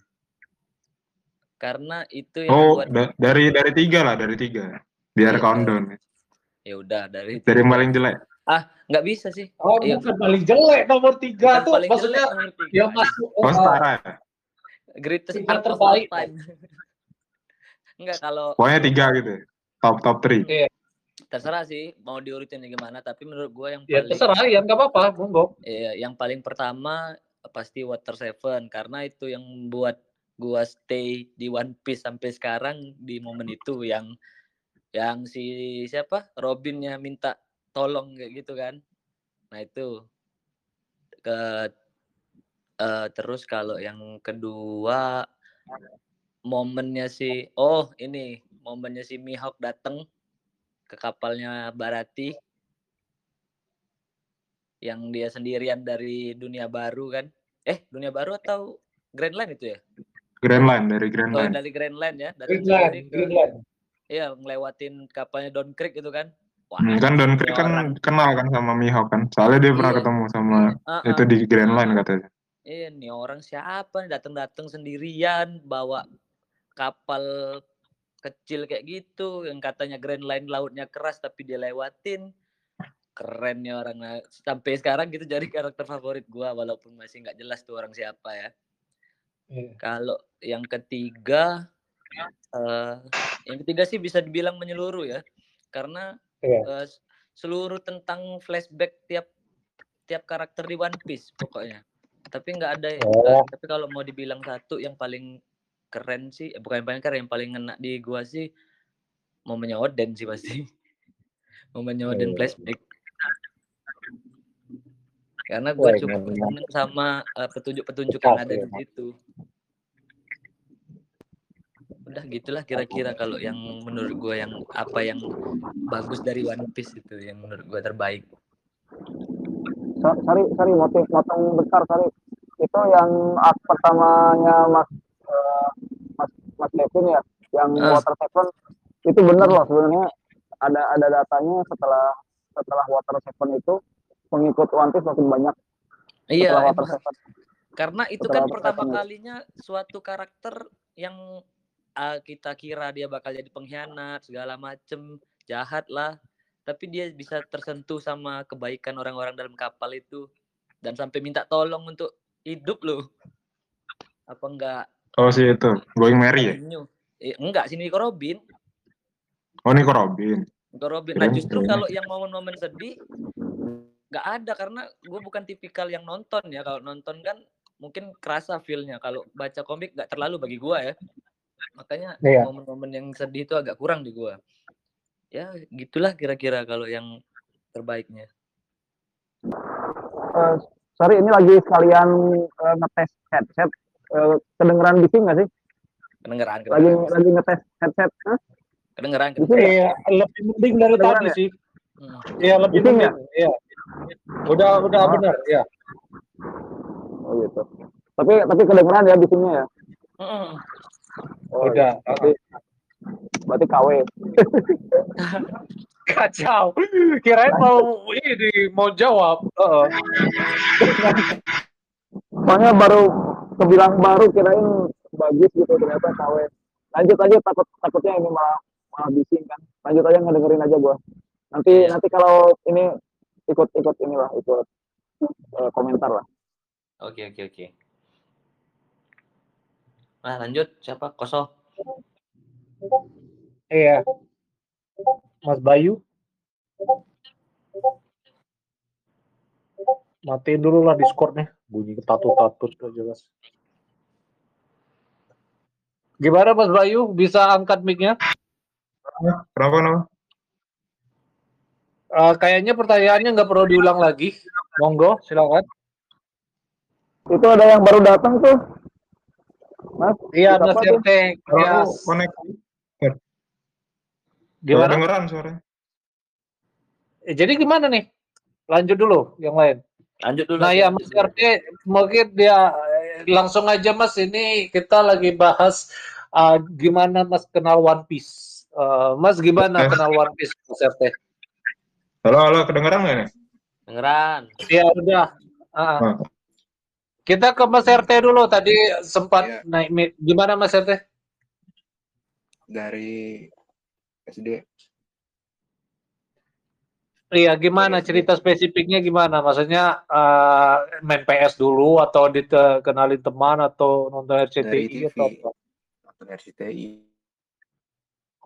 Karena itu yang Oh, buat da- dari dari tiga lah, dari tiga. Biar Iya. countdown. ya udah dari Dari yang paling jelek. nggak bisa sih. Oh, Iya. bukan paling jelek nomor tiga Bukan tuh. paling Maksudnya jelek nomor tiga. yang masuk Oh, uh, setara ya? greatest tiga art of all terbaik. time. Enggak kalau Pokoknya tiga gitu ya. Top top three. terserah sih mau diurutin gimana tapi menurut gue yang ya paling terserah ya nggak apa-apa, monggo. Iya, yang paling pertama pasti Water Seven karena itu yang buat gua stay di One Piece sampai sekarang di momen itu yang yang si siapa Robinnya minta tolong kayak gitu kan. Nah itu ke eh, terus kalau yang kedua momennya si oh ini momennya si Mihawk datang ke kapalnya Barati yang dia sendirian dari dunia baru kan Eh, dunia baru atau Grand Line itu ya? Grand Line dari Grand Oh, Line. dari Grand Line ya, dari Greenland, dari ke- Greenland. Iya, ngelewatin kapalnya Don Creek itu kan. Wah, Hmm, kan Don Creek kan orang. kenal kan sama Mihawk kan. Soalnya dia pernah Iya. ketemu sama Ah, itu ah. di Grand Line katanya. Eh, ini orang siapa nih datang-datang sendirian bawa kapal kecil kayak gitu yang katanya Grand Line lautnya keras tapi dia lewatin. Keren nih orang Nah, sampai sekarang gitu jadi karakter favorit gua walaupun masih nggak jelas tuh orang siapa ya. Iya. Kalau yang ketiga eh yang ketiga sih bisa dibilang menyeluruh ya. Karena Iya. eh, seluruh tentang flashback tiap tiap karakter di One Piece pokoknya. Tapi nggak ada Oh. nggak- tapi kalau mau dibilang satu yang paling keren sih, eh, bukan yang paling keren, yang paling ngena di gua sih momennya Oden sih pasti. momennya Oden Iya. flashback. Karena gua Wah, cukup seneng sama eh, petunjuk-petunjuk yang ada ya, di Mas. situ. Udah gitulah kira-kira kalau yang menurut gua yang apa yang bagus dari One Piece itu yang menurut gua terbaik. So- sorry sorry motong motong besar sorry itu yang arc pertamanya mas eh, mas mas Devin ya yang Ah. water seven itu bener loh sebenarnya ada ada datanya setelah setelah water seven itu pengikut One Piece makin banyak Iya, karena itu Setelah kan pertama kalinya suatu karakter yang ah, kita kira dia bakal jadi pengkhianat segala macem jahat lah. Tapi dia bisa tersentuh sama kebaikan orang-orang dalam kapal itu. Dan sampai minta tolong untuk hidup loh. Apa enggak? Oh si itu, Going Merry ya? Eh, enggak sini Nico Robin. Oh Nico Robin. Nico Robin. Nah justru kalau yang momen-momen sedih nggak ada karena gue bukan tipikal yang nonton ya kalau nonton kan mungkin kerasa feelnya kalau baca komik nggak terlalu bagi gue ya makanya Iya. momen-momen yang sedih itu agak kurang di gue ya gitulah kira-kira kalau yang terbaiknya Eh, sorry ini lagi sekalian eh, ngetes headset Eh, kedengeran bising nggak sih kedengeran lagi kedengeran lagi ngetes headset Hah? kedengeran, kedengeran. Iya, lebih mending dari tadi ya? sih. Hmm. Iya, lebih Bising mending. Iya. Udah udah Oh. benar, ya. oh gitu tapi tapi kedengeran ya bisingnya ya Mm-mm. oh, Udah. berarti berarti KW Kacau. Kirain mau ini mau jawab. Heeh. soalnya baru kebilang baru kirain bagus gitu ternyata KW lanjut aja takut takutnya ini malah malah bising kan lanjut aja ngedengerin aja gua nanti Iya. nanti kalau ini ikut ikut inilah ikut eh, komentar lah oke oke oke nah lanjut siapa kosong Iya. Mas Bayu. Matiin dulu lah Discordnya. Bunyi ketatut-tatut gak jelas. Gimana Mas Bayu? Bisa angkat mic-nya? Kenapa nama? Eh, kayaknya pertanyaannya nggak perlu diulang lagi. Monggo, silakan. itu ada yang baru datang tuh mas Iya, Mas? RT. Ya, koneksi. gimana? Dengeran suara. Eh, jadi gimana nih? Lanjut dulu yang lain. lanjut dulu Nah ya Mas. RT, mungkin dia eh, langsung aja Mas ini kita lagi bahas eh, gimana Mas kenal One Piece. Eh, mas gimana kenal One Piece Mas RT? Halo, halo, kedengeran nggak nih? dengeran Ya udah. Ah. Ah. Kita ke Mas RT dulu. Tadi sempat Iya. naik. Gimana Mas RT? dari SD Iya, gimana Dari SD. cerita spesifiknya gimana? Maksudnya eh, main PS dulu atau dikenalin teman atau nonton dari RCTI TV atau apa? nonton RCTI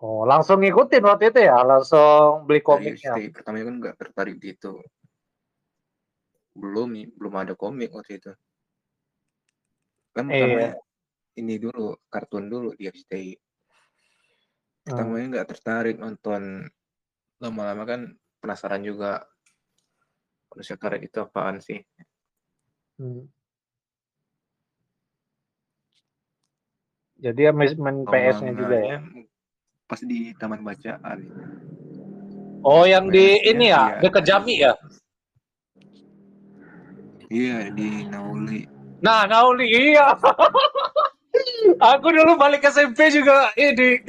Oh, langsung ngikutin waktu itu ya? Langsung beli komiknya. RCTI pertama kan nggak tertarik gitu belum nih belum ada komik waktu itu kan Iya. pertamanya ini dulu kartun dulu di RCTI Hmm. pertamanya nggak tertarik nonton lama-lama kan penasaran juga manusia karet itu apaan sih Hmm. Jadi ya main PS-nya juga ya. Pas di taman bacaan Oh, yang di ini ya, iya. dekat Jami ya? iya di Nauli Nah, Nauli iya. aku dulu balik SMP juga ini.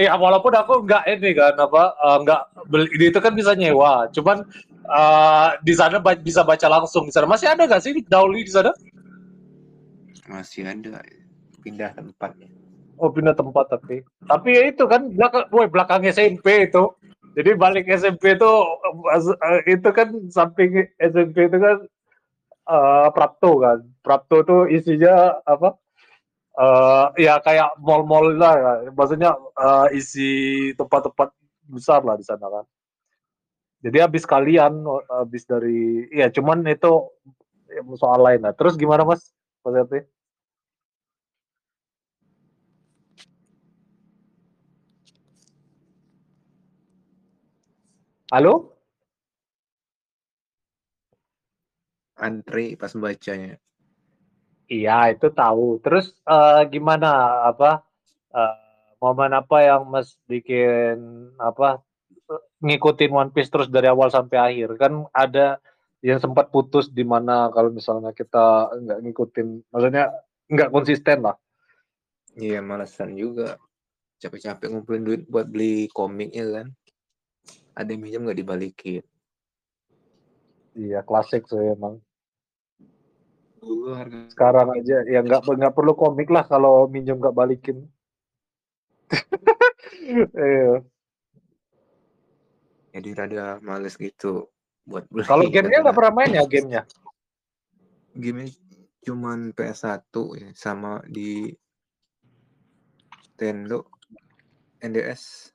Ya walaupun aku nggak ini kan apa eh, nggak beli itu kan bisa nyewa. Cuman eh, di sana ba- bisa baca langsung di sana. Masih ada nggak sih Nauli di sana? Masih ada pindah tempat. Oh pindah tempat tapi. Tapi ya itu kan belakang, woy, belakang SMP itu. Jadi balik SMP itu eh, itu kan samping SMP itu kan eh Prapto kan. Prapto tuh isinya apa? eh ya kayak mall-mall lah ya. Maksudnya eh, isi tempat-tempat besar lah di sana kan. Jadi habis kalian habis dari ya cuman itu ya, soal lain lah. Terus gimana Mas? Mas Yati? Halo? Antri pas bacanya. Iya, itu tahu. Terus eh, gimana apa eh, momen apa yang Mas bikin apa ngikutin One Piece terus dari awal sampai akhir? Kan ada yang sempat putus di mana kalau misalnya kita nggak ngikutin, maksudnya nggak konsisten lah. Iya, malesan juga. Capek-capek ngumpulin duit buat beli komiknya kan. Ada yang minjem nggak dibalikin. Iya, klasik sih emang. Dulu harga Sekarang aja ya nggak nggak perlu komik lah kalau minjem nggak balikin. Iya. jadi rada males gitu buat beli. Kalau gamenya nggak pernah main ya gamenya? Game cuman PS1 ya sama di Nintendo NDS.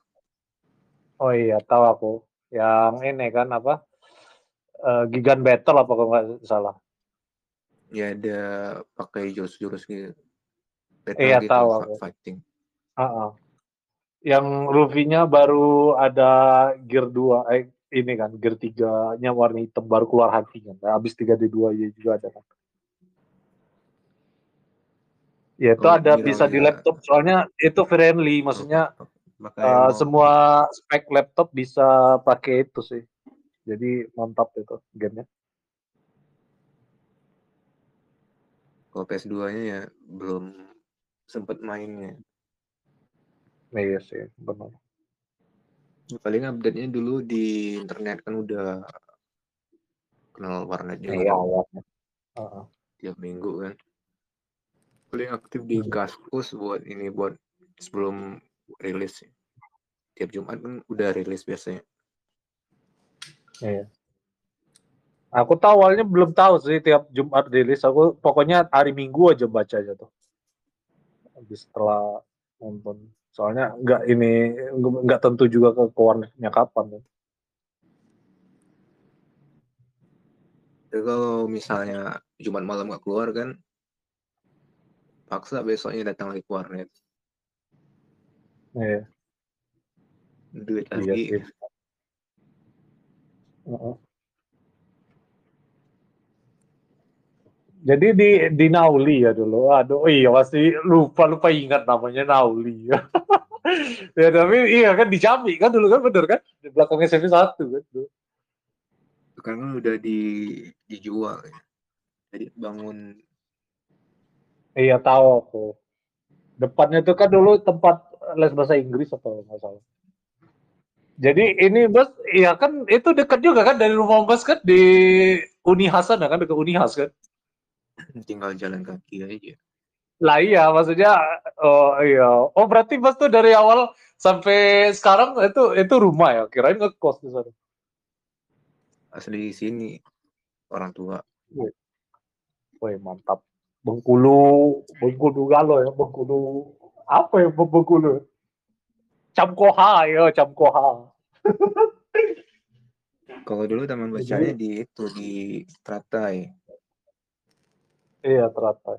Oh iya, tahu aku. Yang ini kan apa? eh, Gigan Battle apa kalau nggak salah. Ya ada pakai jurus-jurus gitu. Battle Iya, gitu, tahu aku. fighting. Ah, ah. Yang Luffy-nya baru ada Gear 2, eh ini kan Gear 3-nya warna hitam baru keluar hatinya. Nah, habis 3D2 ya juga ada kan. Ya itu Oh, ada bisa di laptop soalnya itu friendly maksudnya Makanya eh, mau semua spek laptop bisa pakai itu sih. Jadi mantap itu gamenya. kalau PS2-nya ya belum sempet mainnya. Nah, iya sih, benar. Paling update-nya dulu di internet kan udah kenal warnet juga Iya, kan, awalnya. Heeh. tiap minggu kan. Paling aktif di Hmm. Kaskus buat ini buat sebelum rilis. Tiap Jumat kan udah rilis biasanya. Iya. Aku tahu awalnya belum tahu sih tiap Jumat rilis. Aku pokoknya hari Minggu aja baca aja tuh. Habis setelah nonton. Soalnya nggak ini nggak tentu juga ke ke warnetnya kapan. Ya. Tapi kalau misalnya Jumat malam nggak keluar kan, paksa besoknya datang lagi ke warnet. Iya, Duit iya lagi. sih. Heeh. Jadi di di Nauli ya dulu. Aduh, oh iya masih lupa lupa ingat namanya Nauli. ya tapi iya kan di Jambi kan dulu kan bener kan di belakang SMP 1 kan. dulu. Kan udah di dijual ya. Jadi bangun Iya tahu aku. Depannya tuh kan dulu tempat les bahasa Inggris atau nggak salah. Jadi ini bos, iya kan itu dekat juga kan dari rumah Mas kan di Unihas sana kan dekat Unihas kan. tinggal jalan kaki aja. Lah iya maksudnya oh iya. Oh berarti Mas tuh dari awal sampai sekarang itu itu rumah ya. Kirain ngekos di sana. Asli di sini orang tua. Wih mantap. Bengkulu, Bengkulu Galo ya, Bengkulu apa ya Bengkulu? Camkoha ya, Camkoha. Kalau dulu taman bacanya di itu di Teratai. Iya teratai.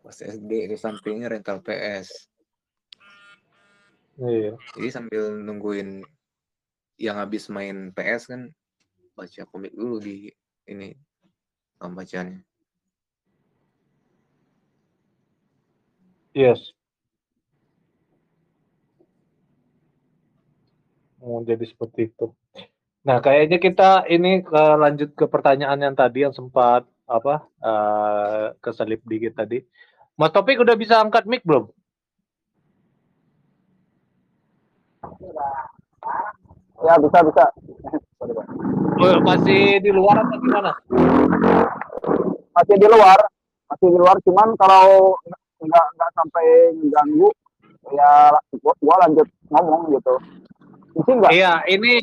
Pas SD di sampingnya rental PS. Iya. Jadi sambil nungguin yang habis main PS kan baca komik dulu di ini taman bacanya. Yes. Oh, jadi seperti itu. Nah, kayaknya kita ini ke lanjut ke pertanyaan yang tadi yang sempat apa eh, keselip dikit tadi. Mas Topik udah bisa angkat mic belum? Ya bisa bisa. Oh, masih di luar atau gimana? Masih di luar, masih di luar. Cuman kalau nggak nggak sampai mengganggu, ya gua, gua lanjut ngomong gitu. Mungkin nggak? Iya, ini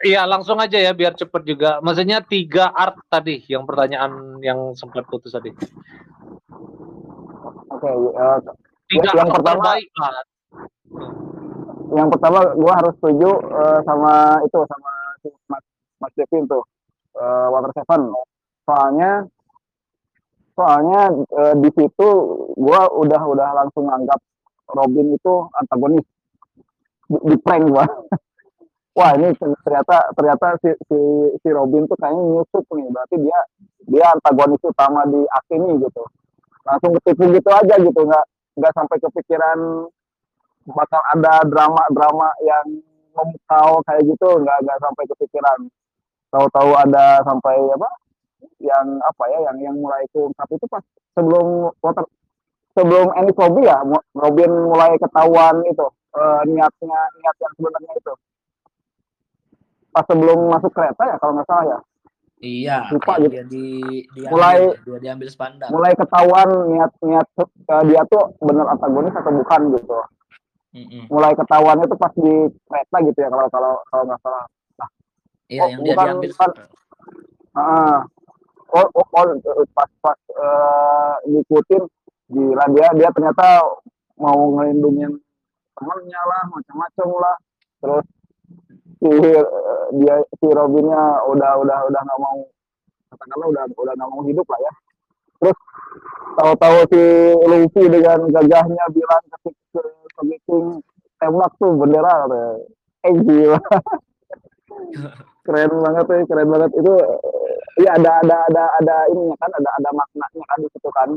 iya langsung aja ya biar cepet juga. Maksudnya tiga art tadi yang pertanyaan yang sempat putus tadi. Oke. eh, Tiga yang art pertama- terbaik lah. yang pertama gua harus setuju eh, sama itu sama Mas Mas Devin tuh eh, Water Seven. Soalnya soalnya eh, di situ gua udah udah langsung anggap Robin itu antagonis. Di, di prank gua. Wah ini ternyata ternyata si, si si Robin tuh kayaknya nyusup nih. Berarti dia dia antagonis utama di act ini gitu. Langsung ketipu gitu aja gitu. Nggak nggak sampai kepikiran bakal ada drama-drama yang memukau kayak gitu. Nggak nggak sampai kepikiran. Tahu-tahu ada sampai apa yang apa ya yang yang mulai keungkap itu pas sebelum water sebelum Ennis Lobby ya Robin mulai ketahuan itu eh, niatnya niat yang sebenarnya itu pas sebelum masuk kereta ya kalau nggak salah ya Iya, Lupa gitu. dia di diambil, Mulai- dia diambil spanduk. mulai ketahuan niat niat eh, dia tuh bener antagonis atau bukan gitu Mm-mm. mulai ketahuan itu pas di kereta gitu ya kalau kalau kalau nggak salah Iya, Oh, yang dia bukan- diambil. bukan. Ah, oh, oh, pas pas eh, ngikutin gila dia dia ternyata mau ngelindungin temennya lah macam-macam lah. Terus si eh, dia si Robinnya udah udah udah nggak mau katakanlah udah udah nggak mau hidup lah ya. Terus tahu-tahu si Luffy dengan gagahnya bilang ke ke, ke tembak tuh bendera eh gila keren banget tuh keren banget. Itu eh, iya ada ada ada ada ininya kan ada ada maknanya kan di situ kan.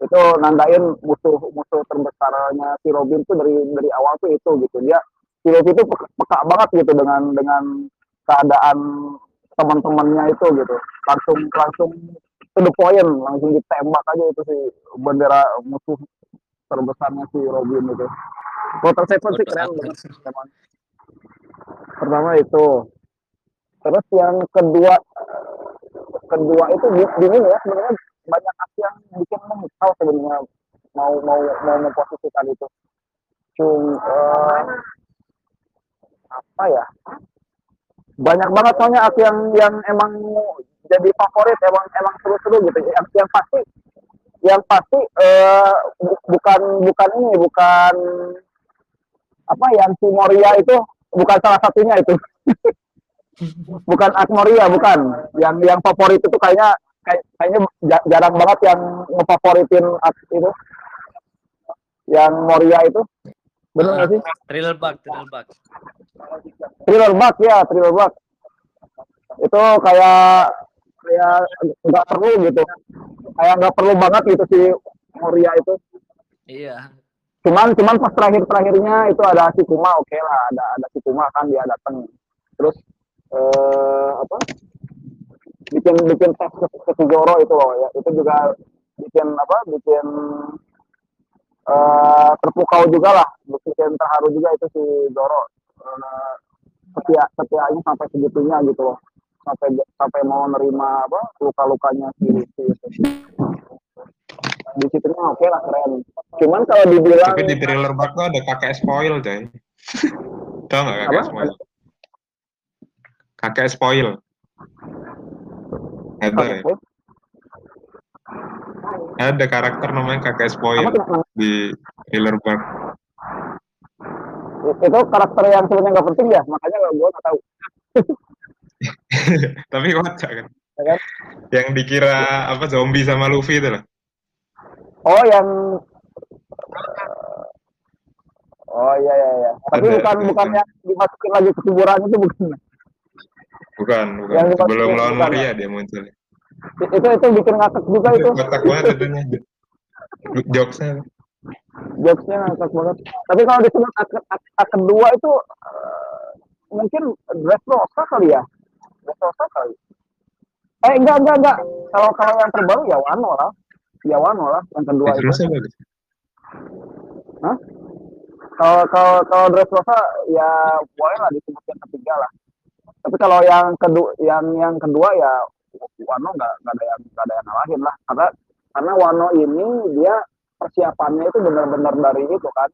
Itu nandain musuh musuh terbesarnya si Robin tuh dari dari awal tuh itu gitu. Dia si Robin itu peka, peka banget gitu dengan dengan keadaan teman-temannya itu gitu. Langsung langsung to the point langsung ditembak aja itu si bendera musuh terbesarnya si Robin itu. Water Seven sih keren banget pertama itu terus yang kedua kedua itu bingung ya sebenarnya banyak aksi yang bikin memukau sebenarnya mau mau mau memposisikan itu. Cum eh, apa ya? Banyak banget soalnya aksi yang yang emang jadi favorit emang emang seru-seru gitu. Yang, yang pasti yang pasti eh, bu- bukan bukan ini bukan apa yang si Moria itu bukan salah satunya itu bukan Agnoria bukan. Yang yang favorit itu kayaknya kayak, kayaknya ja- jarang banget yang ngefavoritin itu. Yang Moria itu. Benar nggak sih? Thriller bug, thriller bug. thriller bug ya thriller bug itu kayak kayak nggak perlu gitu. Kayak nggak perlu banget gitu si Moria itu. Iya. cuman cuman pas terakhir terakhirnya itu ada si Kuma oke lah. Ada ada si Kuma kan dia datang terus eh apa? Bikin bikin tes ke, ke si Zoro itu loh ya. Itu juga bikin apa bikin eh terpukau juga lah. Bikin terharu juga itu si Zoro. Eh, setia setianya sampai segitunya gitu loh. Sampai sampai mau nerima apa luka lukanya si Luffy itu. Di situ oke lah keren. Cuman kalau dibilang Tapi di thriller tuh ada kakek spoil, coy. Tahu nggak kakek Apa? spoil? Kakek spoil. Ada ya? Ada karakter namanya kakek spoil apa di thriller bug. itu karakter yang sebenarnya nggak penting ya makanya gue nggak tahu Tapi kocak kan. Ya kan? Yang dikira apa zombie sama Luffy itu loh. oh yang oh iya iya iya tapi Ada, bukan ada, bukan ada. yang dimasukin lagi ke kuburan itu bukan Bukan, bukan. Yang Sebelum lawan bukan, Maria dia muncul. Itu itu bikin ngakak juga itu Kotak banget itunya. Jokesnya. jokesnya ngakak banget tapi kalau disebut ak, ak, ak kedua itu eh, mungkin Dressrosa kali ya Dressrosa kali Eh enggak enggak enggak. Kalau kalau yang terbaru ya Wano lah. Ya Wano lah yang kedua itu. Dressrosa bagus. Kalau kalau kalau Dressrosa ya boleh lah disebut yang ketiga lah. Tapi kalau yang kedua yang yang kedua ya Wano nggak nggak ada yang nggak ada yang ngalahin lah. Karena karena Wano ini dia persiapannya itu benar-benar dari itu kan.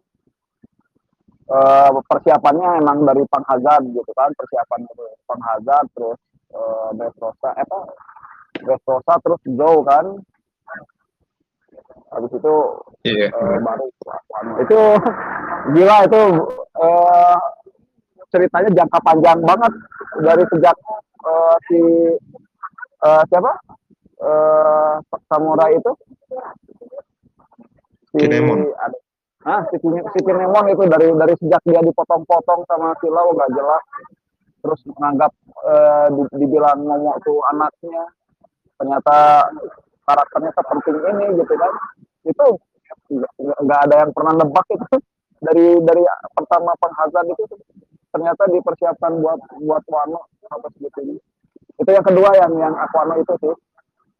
Eh persiapannya emang dari Pang Hazard gitu kan persiapan Hazard terus eh Dressrosa eh, apa? Dressrosa terus Joe kan. Habis itu Iya. eh, baru Wano. itu gila itu eh, ceritanya jangka panjang banget dari sejak eh, si eh, siapa? Eh samurai itu. Si Kinemon. ah si, Kine- si Kinemon itu dari dari sejak dia dipotong-potong sama si Lau nggak jelas. Terus menganggap di- dibilang ngomong tuh anaknya ternyata karakternya sepenting ini gitu kan. Itu nggak- ada yang pernah nebak itu. Dari dari pertama penghazard itu ternyata dipersiapkan buat buat Wano sampai segitunya itu yang kedua yang yang Aquano itu sih.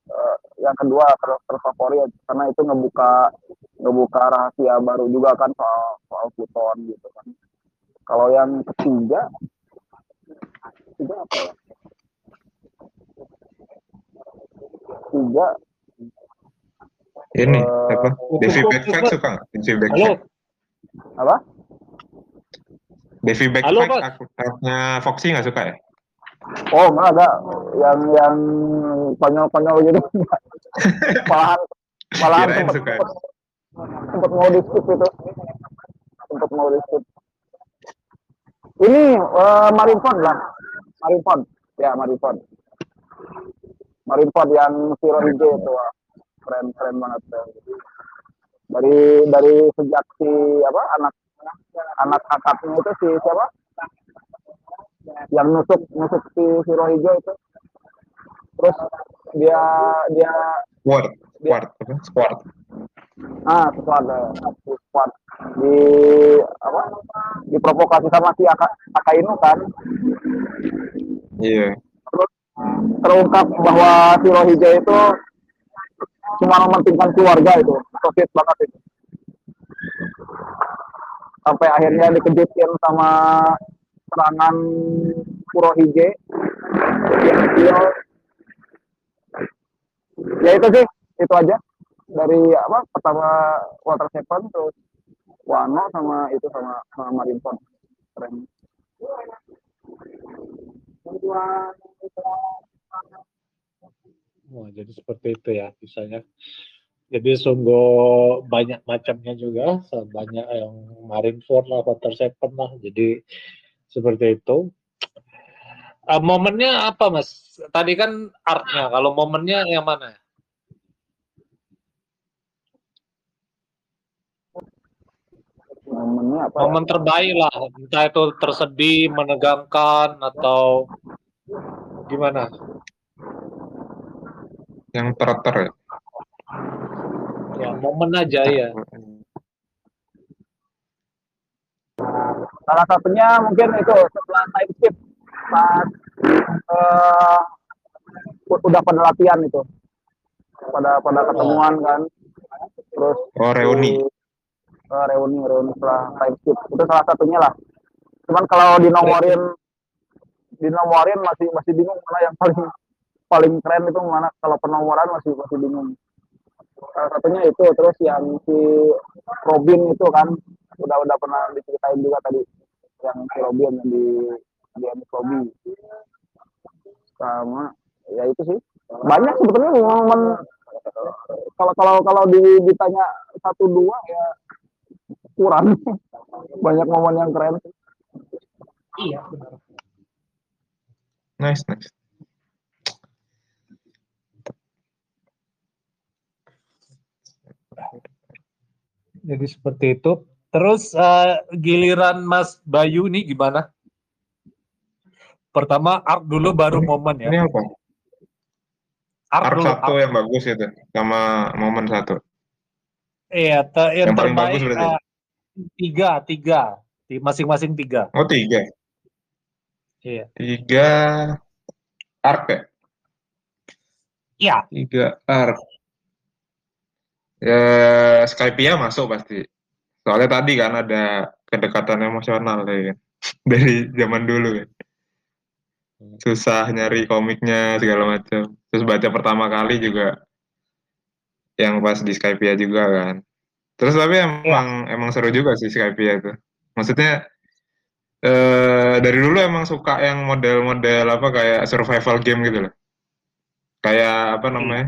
Eh, yang kedua ter terfavorit. Karena itu ngebuka ngebuka rahasia baru juga kan soal soal Pluton gitu kan. Kalau yang ketiga ketiga apa ya? Ketiga. Ini Eh, apa? Devi Backpack suka nggak? Devi Backpack. apa Devi Halo, Backpack Bos. akunnya Foxy nggak suka ya? oh nggak ada yang yang konyol-konyol gitu malahan malahan Kirain sempet, suka. sempet, sempet mau di skip itu sempet mau di skip ini eh, Marineford lah Marineford ya Marineford Marineford yang Zero hijau itu wah. keren keren banget dari dari sejak si apa anak anak kakaknya itu si siapa? Yang nusuk nusuk si Zero hijau itu. Terus dia dia Squad, apa? Squad. ah squad eh, si squad. Di apa? Diprovokasi sama si Aka, Akainu kan. Iya. terus terungkap bahwa si Rohija itu cuma mementingkan keluarga itu. Sosial banget itu sampai akhirnya dikejutin sama serangan Kurohige. Yang ya itu sih itu aja. Dari apa pertama Water Seven terus Wano sama itu sama sama Marineford keren. Oh, jadi seperti itu ya misalnya. Jadi sungguh banyak macamnya juga, banyak yang Marineford lah, Water Seven lah. Jadi seperti itu. Eh, momennya apa mas? Tadi kan artnya, kalau momennya yang mana? momennya apa ya? Momen terbaik lah, entah itu tersedih, menegangkan atau gimana? Yang ter-ter ya? Ya momen aja ya. salah satunya mungkin itu setelah time skip saat eh, u- udah pada latihan itu. Pada pada ketemuan kan. Terus Oh, reuni. eh, reuni reuni setelah time skip. Itu salah satunya lah. Cuman kalau dinomorin dinomorin masih masih bingung mana yang paling paling keren itu mana kalau penomoran masih masih bingung salah satunya itu terus yang si Robin itu kan udah udah pernah diceritain juga tadi yang si Robin yang di di Lobby sama ya itu sih banyak sebetulnya momen kalau kalau kalau di- ditanya satu dua ya kurang banyak momen yang keren Iya, benar. Nice, nice. Jadi seperti itu. Terus eh, giliran Mas Bayu nih gimana? Pertama arc dulu baru momen ya. Ini apa? Arc Arc dulu. satu arc. yang bagus itu, sama momen satu. Iya, te- yang, Yang paling terbaik bagus berarti? eh, tiga, tiga, Di masing-masing tiga. Oh tiga, Iya. tiga arc ya. Iya. Tiga arc. Ya, Skypia masuk pasti. Soalnya tadi kan ada kedekatan emosional ya kan. Dari zaman dulu kan. Susah nyari komiknya segala macam. Terus baca pertama kali juga yang pas di Skypia juga kan. Terus tapi emang emang seru juga sih Skypia itu. Maksudnya eh dari dulu emang suka yang model-model apa kayak survival game gitu loh. Kayak apa namanya?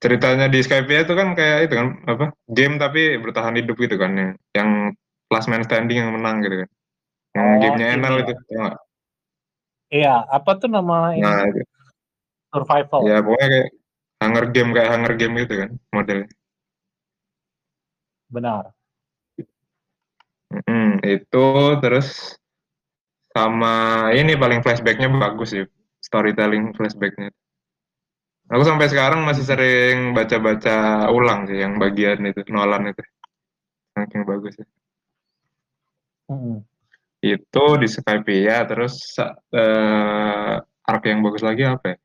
Ceritanya di Skypia itu kan kayak itu kan apa? Game tapi bertahan hidup gitu kan yang yang last man standing yang menang gitu kan. Yang Oh, gamenya ini Enel ya. itu. tau nggak? Iya, apa tuh nama ini? Nah, itu. Survival. ya pokoknya kayak Hunger Game kayak Hunger Game gitu kan modelnya. Benar. Mm, itu terus sama ini paling flashbacknya bagus sih storytelling flashbacknya. Aku sampai sekarang masih sering baca-baca ulang sih yang bagian itu Nolan itu, saking bagus ya. Mm-mm. Itu di Skypia terus eh arc yang bagus lagi apa ya?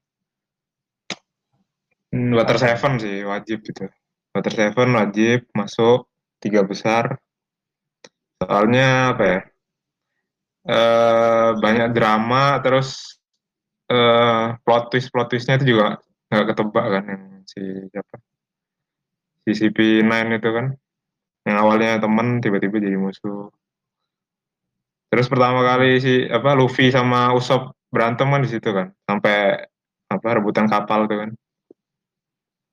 Hmm, Water Seven sih wajib gitu. Water Seven wajib masuk tiga besar. Soalnya apa ya? eh banyak drama terus eh plot twist plot twistnya itu juga nggak ketebak kan yang si siapa? Si CP9 itu kan yang awalnya temen tiba-tiba jadi musuh. Terus pertama kali si apa Luffy sama Usopp berantem kan di situ kan sampai apa rebutan kapal tuh kan.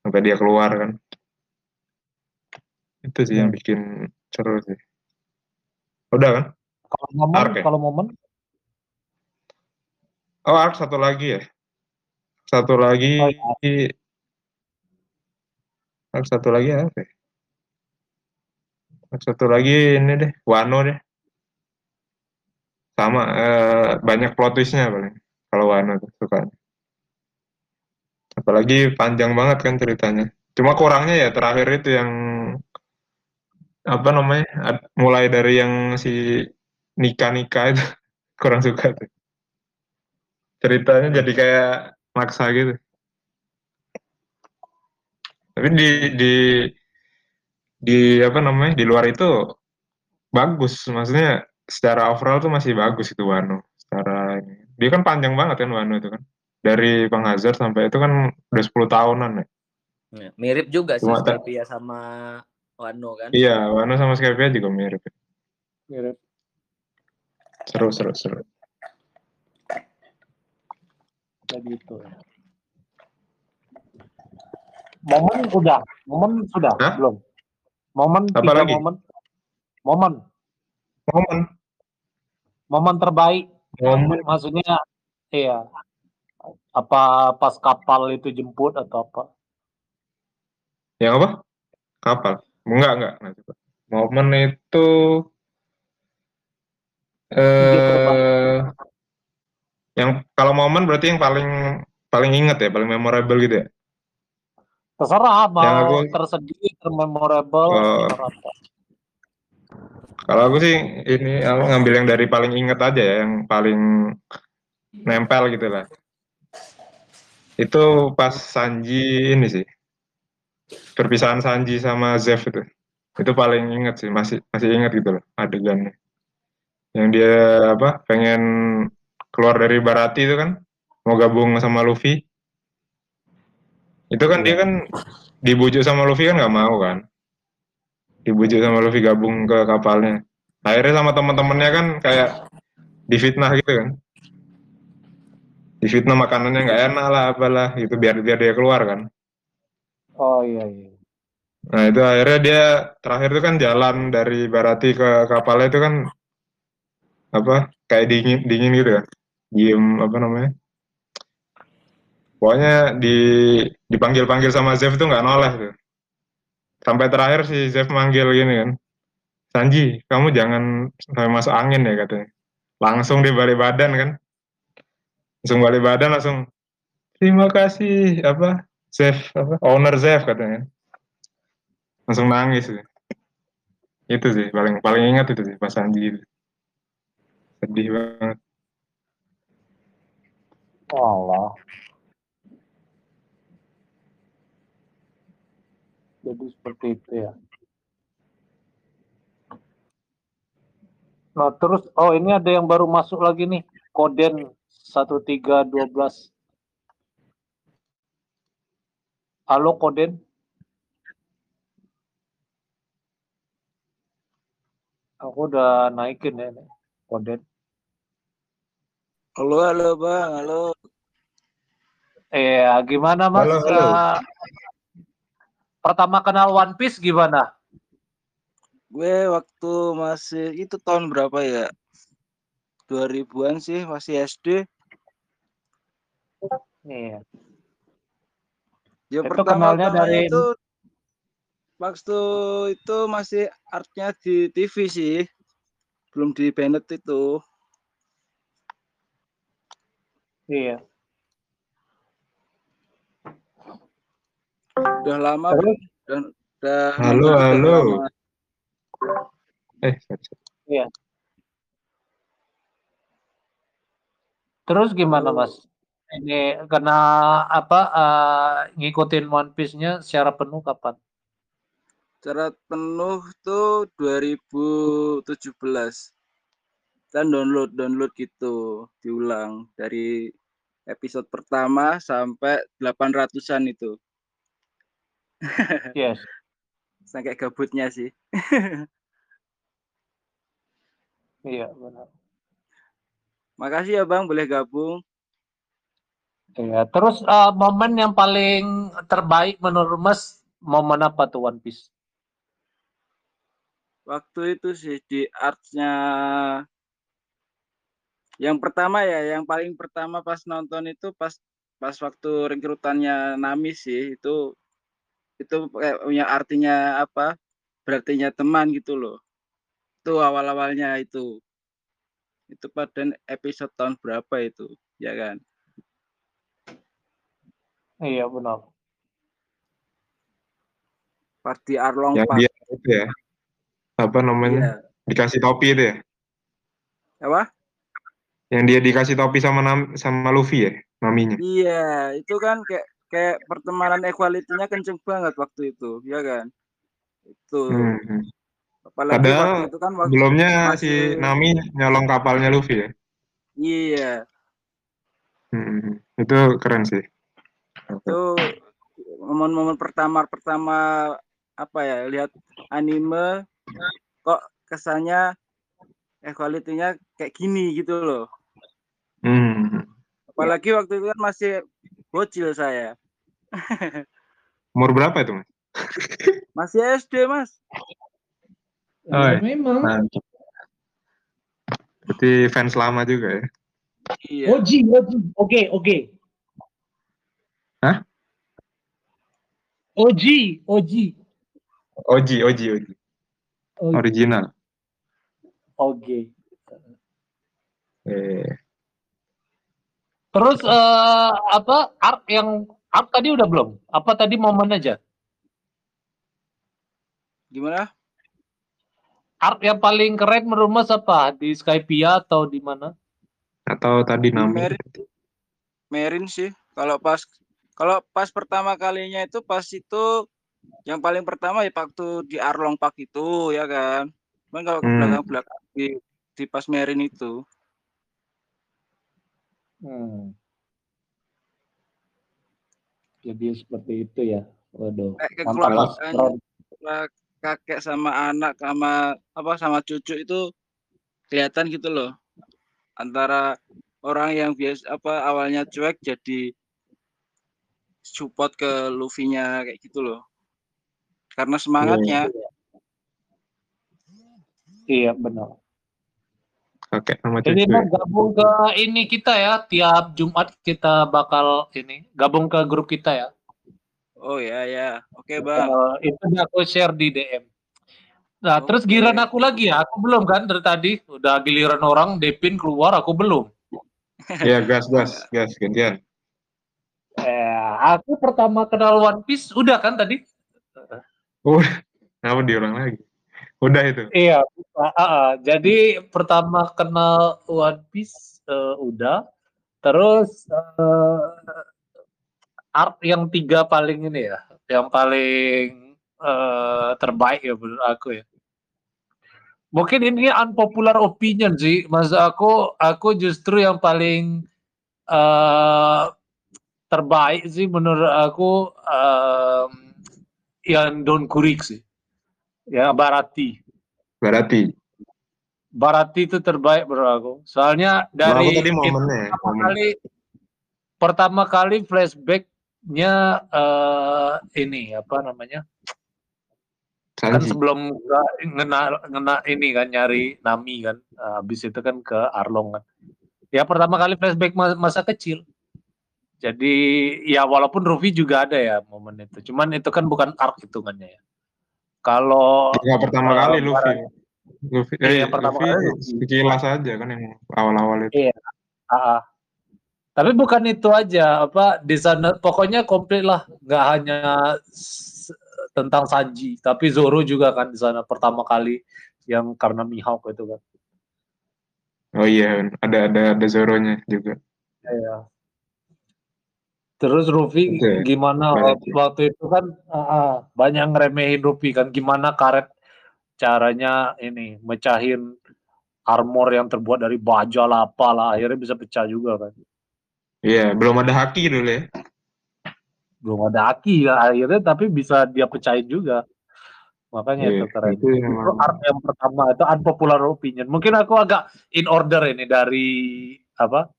Sampai dia keluar kan. Itu sih yang bikin seru sih. Udah kan? Kalau momen, Arc ya? kalau momen, Oh, arc satu lagi ya. Satu lagi. Oh, iya. Satu lagi apa ya? Satu lagi ini deh, Wano deh. Sama, eh, banyak plot twistnya paling. Kalau Wano tuh suka. Apalagi panjang banget kan ceritanya. Cuma kurangnya ya terakhir itu yang apa namanya? mulai dari yang si nikah-nikah itu kurang suka tuh. Ceritanya jadi kayak maksa gitu. Tapi di di di apa namanya? Di luar itu bagus, maksudnya secara overall tuh masih bagus itu Wano. Secara ini. Dia kan panjang banget kan Wano itu kan. Dari Penghazard sampai itu kan udah 10 tahunan ya. Ya, mirip juga sih Skypia sama Wano kan. Iya, Wano sama Skypia juga mirip. mirip. Seru, seru, seru. Jadi itu. ya. Momen udah, momen sudah, Hah? belum. Momen Apa tiga lagi? momen. Momen, Momen, momen terbaik. momen. Maksudnya, iya. Apa pas kapal itu jemput atau apa? Yang apa? Kapal. Enggak, enggak. Nah, coba. Momen itu eh yang kalau momen berarti yang paling paling inget ya, paling memorable gitu ya. Terserah mau Yang aku- tersedih, termemorable, terserah. Kalau aku sih ini aku ngambil yang dari paling inget aja ya, yang paling nempel gitu lah. Itu pas Sanji ini sih. Perpisahan Sanji sama Zeff itu. Itu paling inget sih, masih masih inget gitu loh adegannya. Yang dia apa? Pengen keluar dari Barati itu kan, mau gabung sama Luffy. Itu kan dia kan dibujuk sama Luffy kan nggak mau kan. Dibujuk sama Luffy gabung ke kapalnya. Akhirnya sama teman-temannya kan kayak difitnah gitu kan. Difitnah makanannya nggak enak lah apalah gitu biar biar dia keluar kan. Oh iya iya. Nah itu akhirnya dia terakhir itu kan jalan dari Barati ke kapalnya itu kan apa kayak dingin dingin gitu kan. Diem apa namanya? Pokoknya di dipanggil-panggil sama Zeff tuh nggak noleh tuh. Sampai terakhir si Zeff manggil gini kan. Sanji, kamu jangan sampai masuk angin ya katanya. Langsung dia balik badan kan. Langsung balik badan langsung terima kasih apa Zeff apa owner Zeff katanya. Langsung nangis sih. Itu sih paling paling ingat itu sih pas Sanji itu. Sedih banget. Allah. Jadi seperti itu ya. Nah, terus oh ini ada yang baru masuk lagi nih. Koden 1312. Halo Koden. Aku udah naikin ya Koden. Halo, halo Bang, halo. Eh, gimana Mas? Halo, halo. Eh, pertama kenal One Piece gimana? Gue waktu masih itu tahun berapa ya? 2000-an sih, masih SD. Nih, Ya Itu pertama kenalnya dari- itu waktu itu masih artnya di TV sih. Belum di Bennett itu. Iya. Udah lama Terus? Bang. dan udah Halo, udah halo. lama. Eh, sorry. Terus gimana Mas? Ini kena apa eh, ngikutin One Piece-nya secara penuh kapan? Secara penuh tuh 2017. Dan download download gitu, diulang dari episode pertama sampai 800-an itu. Yes. Sampai gabutnya sih. Iya, benar. Makasih ya Bang boleh gabung. Iya, terus eh, momen yang paling terbaik menurut Mas momen apa tuh One Piece? Waktu itu sih di artsnya yang pertama ya, yang paling pertama pas nonton itu pas pas waktu rekrutannya Nami sih itu itu kayak punya artinya apa? Berartinya teman gitu loh. Itu awal-awalnya itu. Itu pada episode tahun berapa itu, ya kan? Iya, benar. Pas di Arlong Yang Park. dia itu ya. Apa namanya? Iya. Dikasih topi itu ya. Apa? Yang dia dikasih topi sama Nam- sama Luffy ya, Naminya. Iya, itu kan kayak kayak pertemanan equality-nya kenceng banget waktu itu, ya kan? Itu. Hmm, hmm. Apalagi Padahal waktu itu kan waktu Sebelumnya si masih- Nami nyolong kapalnya Luffy ya. iya, Hmm, itu keren sih. itu momen-momen pertama pertama apa ya, lihat anime kok kesannya equality-nya kayak gini gitu loh. Hmm. Apalagi waktu itu kan masih bocil saya. Umur berapa itu, Mas? Masih SD, Mas. Oh, Ya, memang. Mantap. Berarti fans lama juga ya. Iya. Oji, Oji. Oke, oke. Hah? Oji, Oji. Oji, Oji, Oji. Original. Oke. Eh, Terus eh, apa art yang art tadi udah belum? Apa tadi momen aja? Gimana? Art yang paling keren menurut Mas apa? Di Skypia atau di mana? atau tadi Di Nami. Merin, Merin sih. Kalau pas kalau pas pertama kalinya itu pas itu yang paling pertama ya waktu di Arlong Park itu ya kan. Cuman kalau ke Hmm. belakang-belakang di, di pas Merin itu Hmm. Jadi seperti itu ya. Waduh. kayak kekeluargaan antara kakek sama anak sama apa sama cucu itu kelihatan gitu loh. Antara orang yang biasa apa awalnya cuek jadi support ke Luffy-nya kayak gitu loh. Karena semangatnya Iya benar. Oke, nama Jadi cucu. Mas gabung ke ini kita ya. Tiap Jumat kita bakal ini gabung ke grup kita ya. Oh ya ya. Oke, Bang. Eh, itu udah aku share di DM. Nah, terus Oke. giliran aku lagi ya. Aku belum kan dari tadi. Udah giliran orang Depin keluar, aku belum. Iya, gas, gas, gas, gantian. Eh, aku pertama kenal One Piece udah kan tadi? Kenapa diulang lagi? Udah itu. Iya. ah, ah. Jadi pertama kenal One Piece eh, udah. Terus eh, art yang tiga paling ini ya, yang paling eh, terbaik ya menurut aku ya. Mungkin ini unpopular opinion sih, mas aku aku justru yang paling eh terbaik sih menurut aku em, yang Don Kurik sih, ya Barati. Berarti. Barati itu terbaik menurut aku. Soalnya dari aku tadi momennya ya, pertama momen. kali pertama kali flashbacknya eh ini apa namanya? Kan Sanji. sebelum nggak ngena ngena ini kan nyari Nami kan. Eh, habis itu kan ke Arlong kan. Ya pertama kali flashback ma- masa kecil. Jadi ya walaupun Ruffy juga ada ya momen itu. Cuman itu kan bukan arc hitungannya ya. Kalau Yang pertama kali Luffy. Luffy, Iya, eh, yang pertama Luffy kali sekilas aja kan yang awal-awal itu. Iya. Ah. Tapi bukan itu aja, apa di sana pokoknya komplit lah, nggak hanya tentang Sanji, tapi Zoro juga kan di sana pertama kali yang karena Mihawk itu kan. Oh iya, ada ada ada Zoronya juga. Iya. Terus Itu ya, gimana waktu, itu kan ah, banyak ngeremehin Ruffy kan. Gimana karet caranya ini mecahin armor yang terbuat dari baja lah. Apalah akhirnya bisa pecah juga kan. Iya, belum ada haki dulu ya. belum ada aki ya akhirnya tapi bisa dia pecahin juga. Makanya Iya, itu keren. itu itu art yang pertama itu unpopular opinion. Mungkin aku agak in order ini dari apa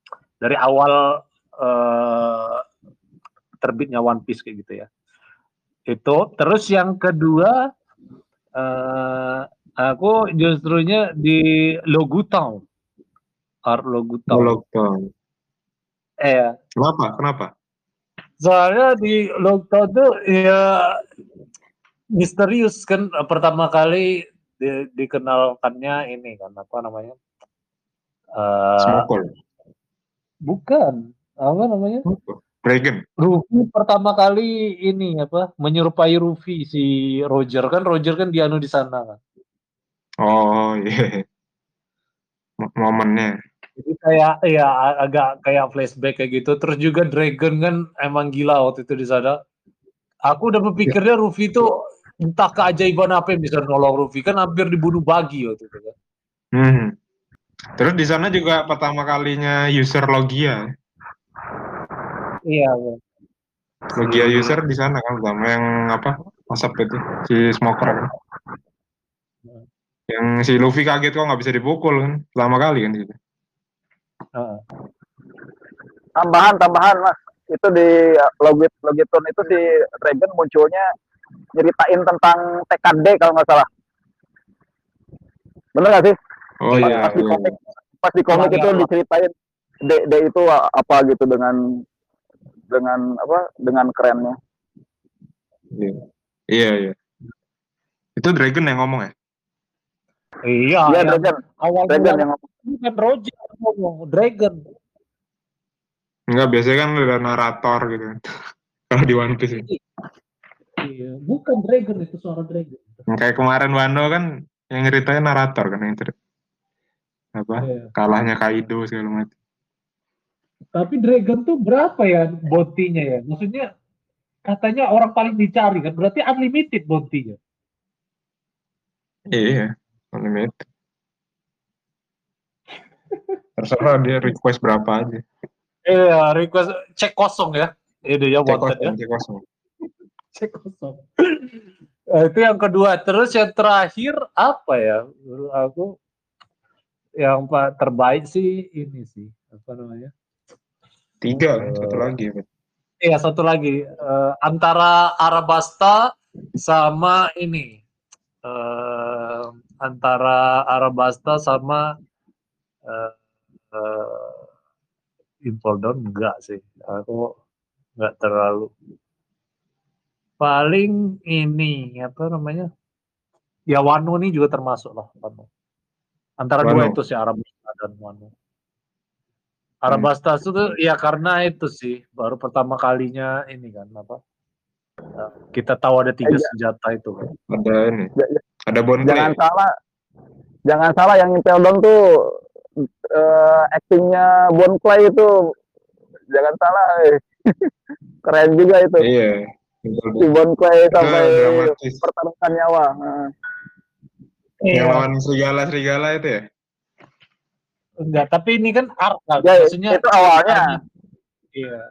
dari awal eh, terbitnya One Piece kayak gitu ya itu terus yang kedua eh, aku justrunya di Logutown art Logutown Lockdown. eh Kenapa? Kenapa? Soalnya di lockdown tuh ya misterius kan pertama kali di- dikenalkannya ini kan apa namanya? Smokol. bukan apa namanya? Dragon. Ruffy pertama kali ini apa menyerupai Ruffy si Roger kan Roger kan dianu di sana kan. Oh iya. Mo- Momennya. Jadi kayak ya agak kayak flashback kayak gitu. Terus juga Dragon kan emang gila waktu itu di sana. Aku udah berpikirnya Ruffy itu entah keajaiban apa yang bisa nolong Ruffy kan hampir dibunuh bagi waktu itu kan. Hmm. Terus di sana juga pertama kalinya user Logia. Iya. Bang. Logia user di sana kan pertama yang apa? Asap itu si Smoker kan. Yang si Luffy kaget kok nggak bisa dipukul kan. Pertama kali kan. Heeh. tambahan tambahan mas itu di logit logiton itu si Dragon munculnya nyeritain tentang TKD kalau nggak salah bener nggak sih Oh pas, iya. pas di iya. komik pas di komik Iya, itu iya. diceritain D, D itu apa gitu dengan dengan apa dengan kerennya Iya. Iya, iya. Itu Dragon yang ngomong ya? Iya, Iya Dragon awal Dragon yang ngomong kan Roger yang ngomong, Dragon. Enggak, biasanya kan ada narator gitu kan. Kalau di One Piece. Iya, bukan Dragon itu suara Dragon. Kayak kemarin Wano kan yang ceritanya narator kan yang cerita. Apa? Iya. Kalahnya Kaido segala macam. Tapi Dragon tuh berapa ya bounty-nya ya? Maksudnya katanya orang paling dicari kan, berarti unlimited bounty-nya. Iya, unlimited. Terserah dia request berapa aja. Iya, request cek kosong ya. Itu ya Cek wanted ya. kosong, cek kosong. Cek kosong. Nah, itu yang kedua. Terus yang terakhir apa ya? Menurut aku yang terbaik sih ini sih apa namanya? Tiga, Eh, satu lagi. Iya satu lagi. Eh, antara Arabasta sama ini. Eh, antara Arabasta sama eh, Impel Down enggak sih. Aku enggak terlalu. Paling ini apa namanya? Ya Wano ini juga termasuk lah Wano antara dua Wano. itu sih Arabasta dan Wano Arabasta itu tuh ya karena itu sih baru pertama kalinya ini kan apa kita tahu ada tiga Iya. senjata itu kan Ada ini. Ja- ja- Ada Bonplay. jangan salah jangan salah yang Impel Down tuh eh, actingnya Bon Clay itu jangan salah eh. keren juga itu Iya. Si Bon Clay sampai dramatis. pertaruhan nyawa. Nah. Yang lawan serigala-serigala itu ya? Enggak, tapi ini kan art kan. Ya, Maksudnya itu awalnya. Iya.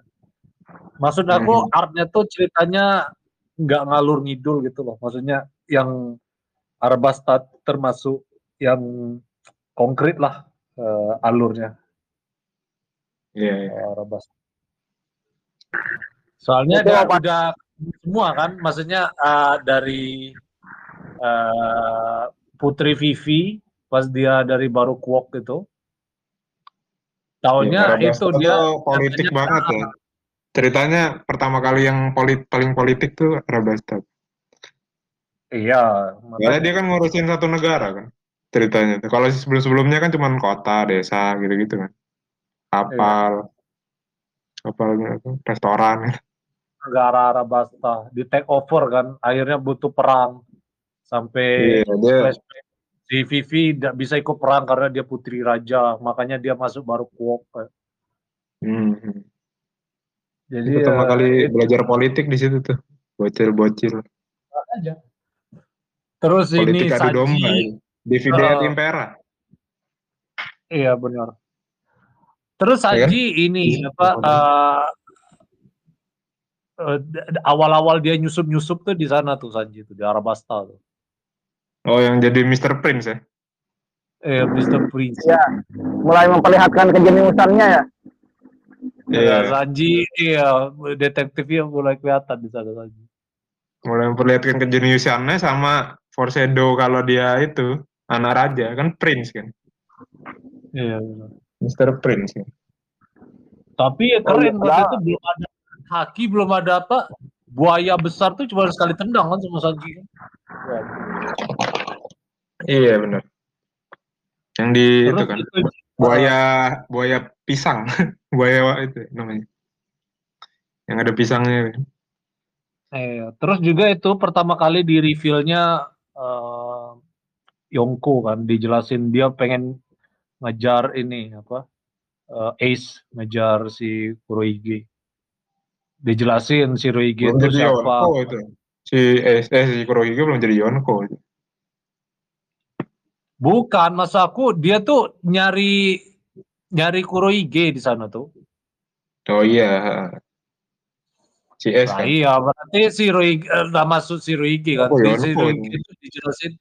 Maksud aku Hmm. artnya tuh ceritanya nggak ngalur ngidul gitu loh. Maksudnya yang Arabasta termasuk yang konkret lah eh, alurnya Iya, iya. eh, Arabasta. Soalnya Itu dia apa? udah semua kan, maksudnya eh, dari eh, Putri Vivi pas dia dari baru kuok gitu. Tahunnya Ya, itu dia politik banget ya. Ceritanya pertama kali yang polit paling politik tuh Arabasta. Iya, makanya. dia kan ngurusin satu negara kan ceritanya. Kalau sebelum-sebelumnya kan cuma kota, desa gitu-gitu kan. Kapal, kapal gitu, restoran. negara Arabasta di take over kan akhirnya butuh perang sampai Iya, dia flashback si Vivi tidak bisa ikut perang karena dia putri raja makanya dia masuk baru kuok hmm, hmm. jadi pertama eh, kali itu belajar politik di situ tuh. Bocil-bocil. aja terus ini Politik adu domba. Saji ini. Divide et eh, impera. iya benar terus Ya kan? Saji ini apa eh, eh, d- d- awal-awal dia nyusup-nyusup tuh di sana tuh Sanji tuh di Arabasta tuh Oh, yang jadi Mr. Prince ya? eh Mr. Prince Ya, mulai memperlihatkan kejeniusannya ya. Ya, Iya. Sanji iya detektifnya mulai kelihatan di sana Sanji Mulai memperlihatkan kejeniusannya sama foreshadow kalau dia itu anak raja kan Prince kan. iya. Mr. Prince kan. Tapi ya Oh, iya, keren waktu padahal- itu belum ada haki, belum ada apa. Buaya besar tuh cuma sekali tendang kan sama Sanji. kan. Ya. Iya benar. Yang di Terus itu kan itu, buaya buaya pisang, buaya itu namanya. Yang ada pisangnya. eh, terus juga itu pertama kali di reveal-nya eh, Yongko kan dijelasin dia pengen ngejar ini apa eh, Ace ngejar si Kurohige. Dijelasin si Kurohige Belum itu siapa. Yonko itu. Si eh, eh si Kurohige belum jadi Yonko. itu. Bukan, masa aku dia tuh nyari nyari Kurohige di sana tuh. Oh iya. Si S Nah, kan. iya, berarti si Rohige, eh, nggak masuk si Rohige kan. Oh, si Rohige ini. itu dijelasin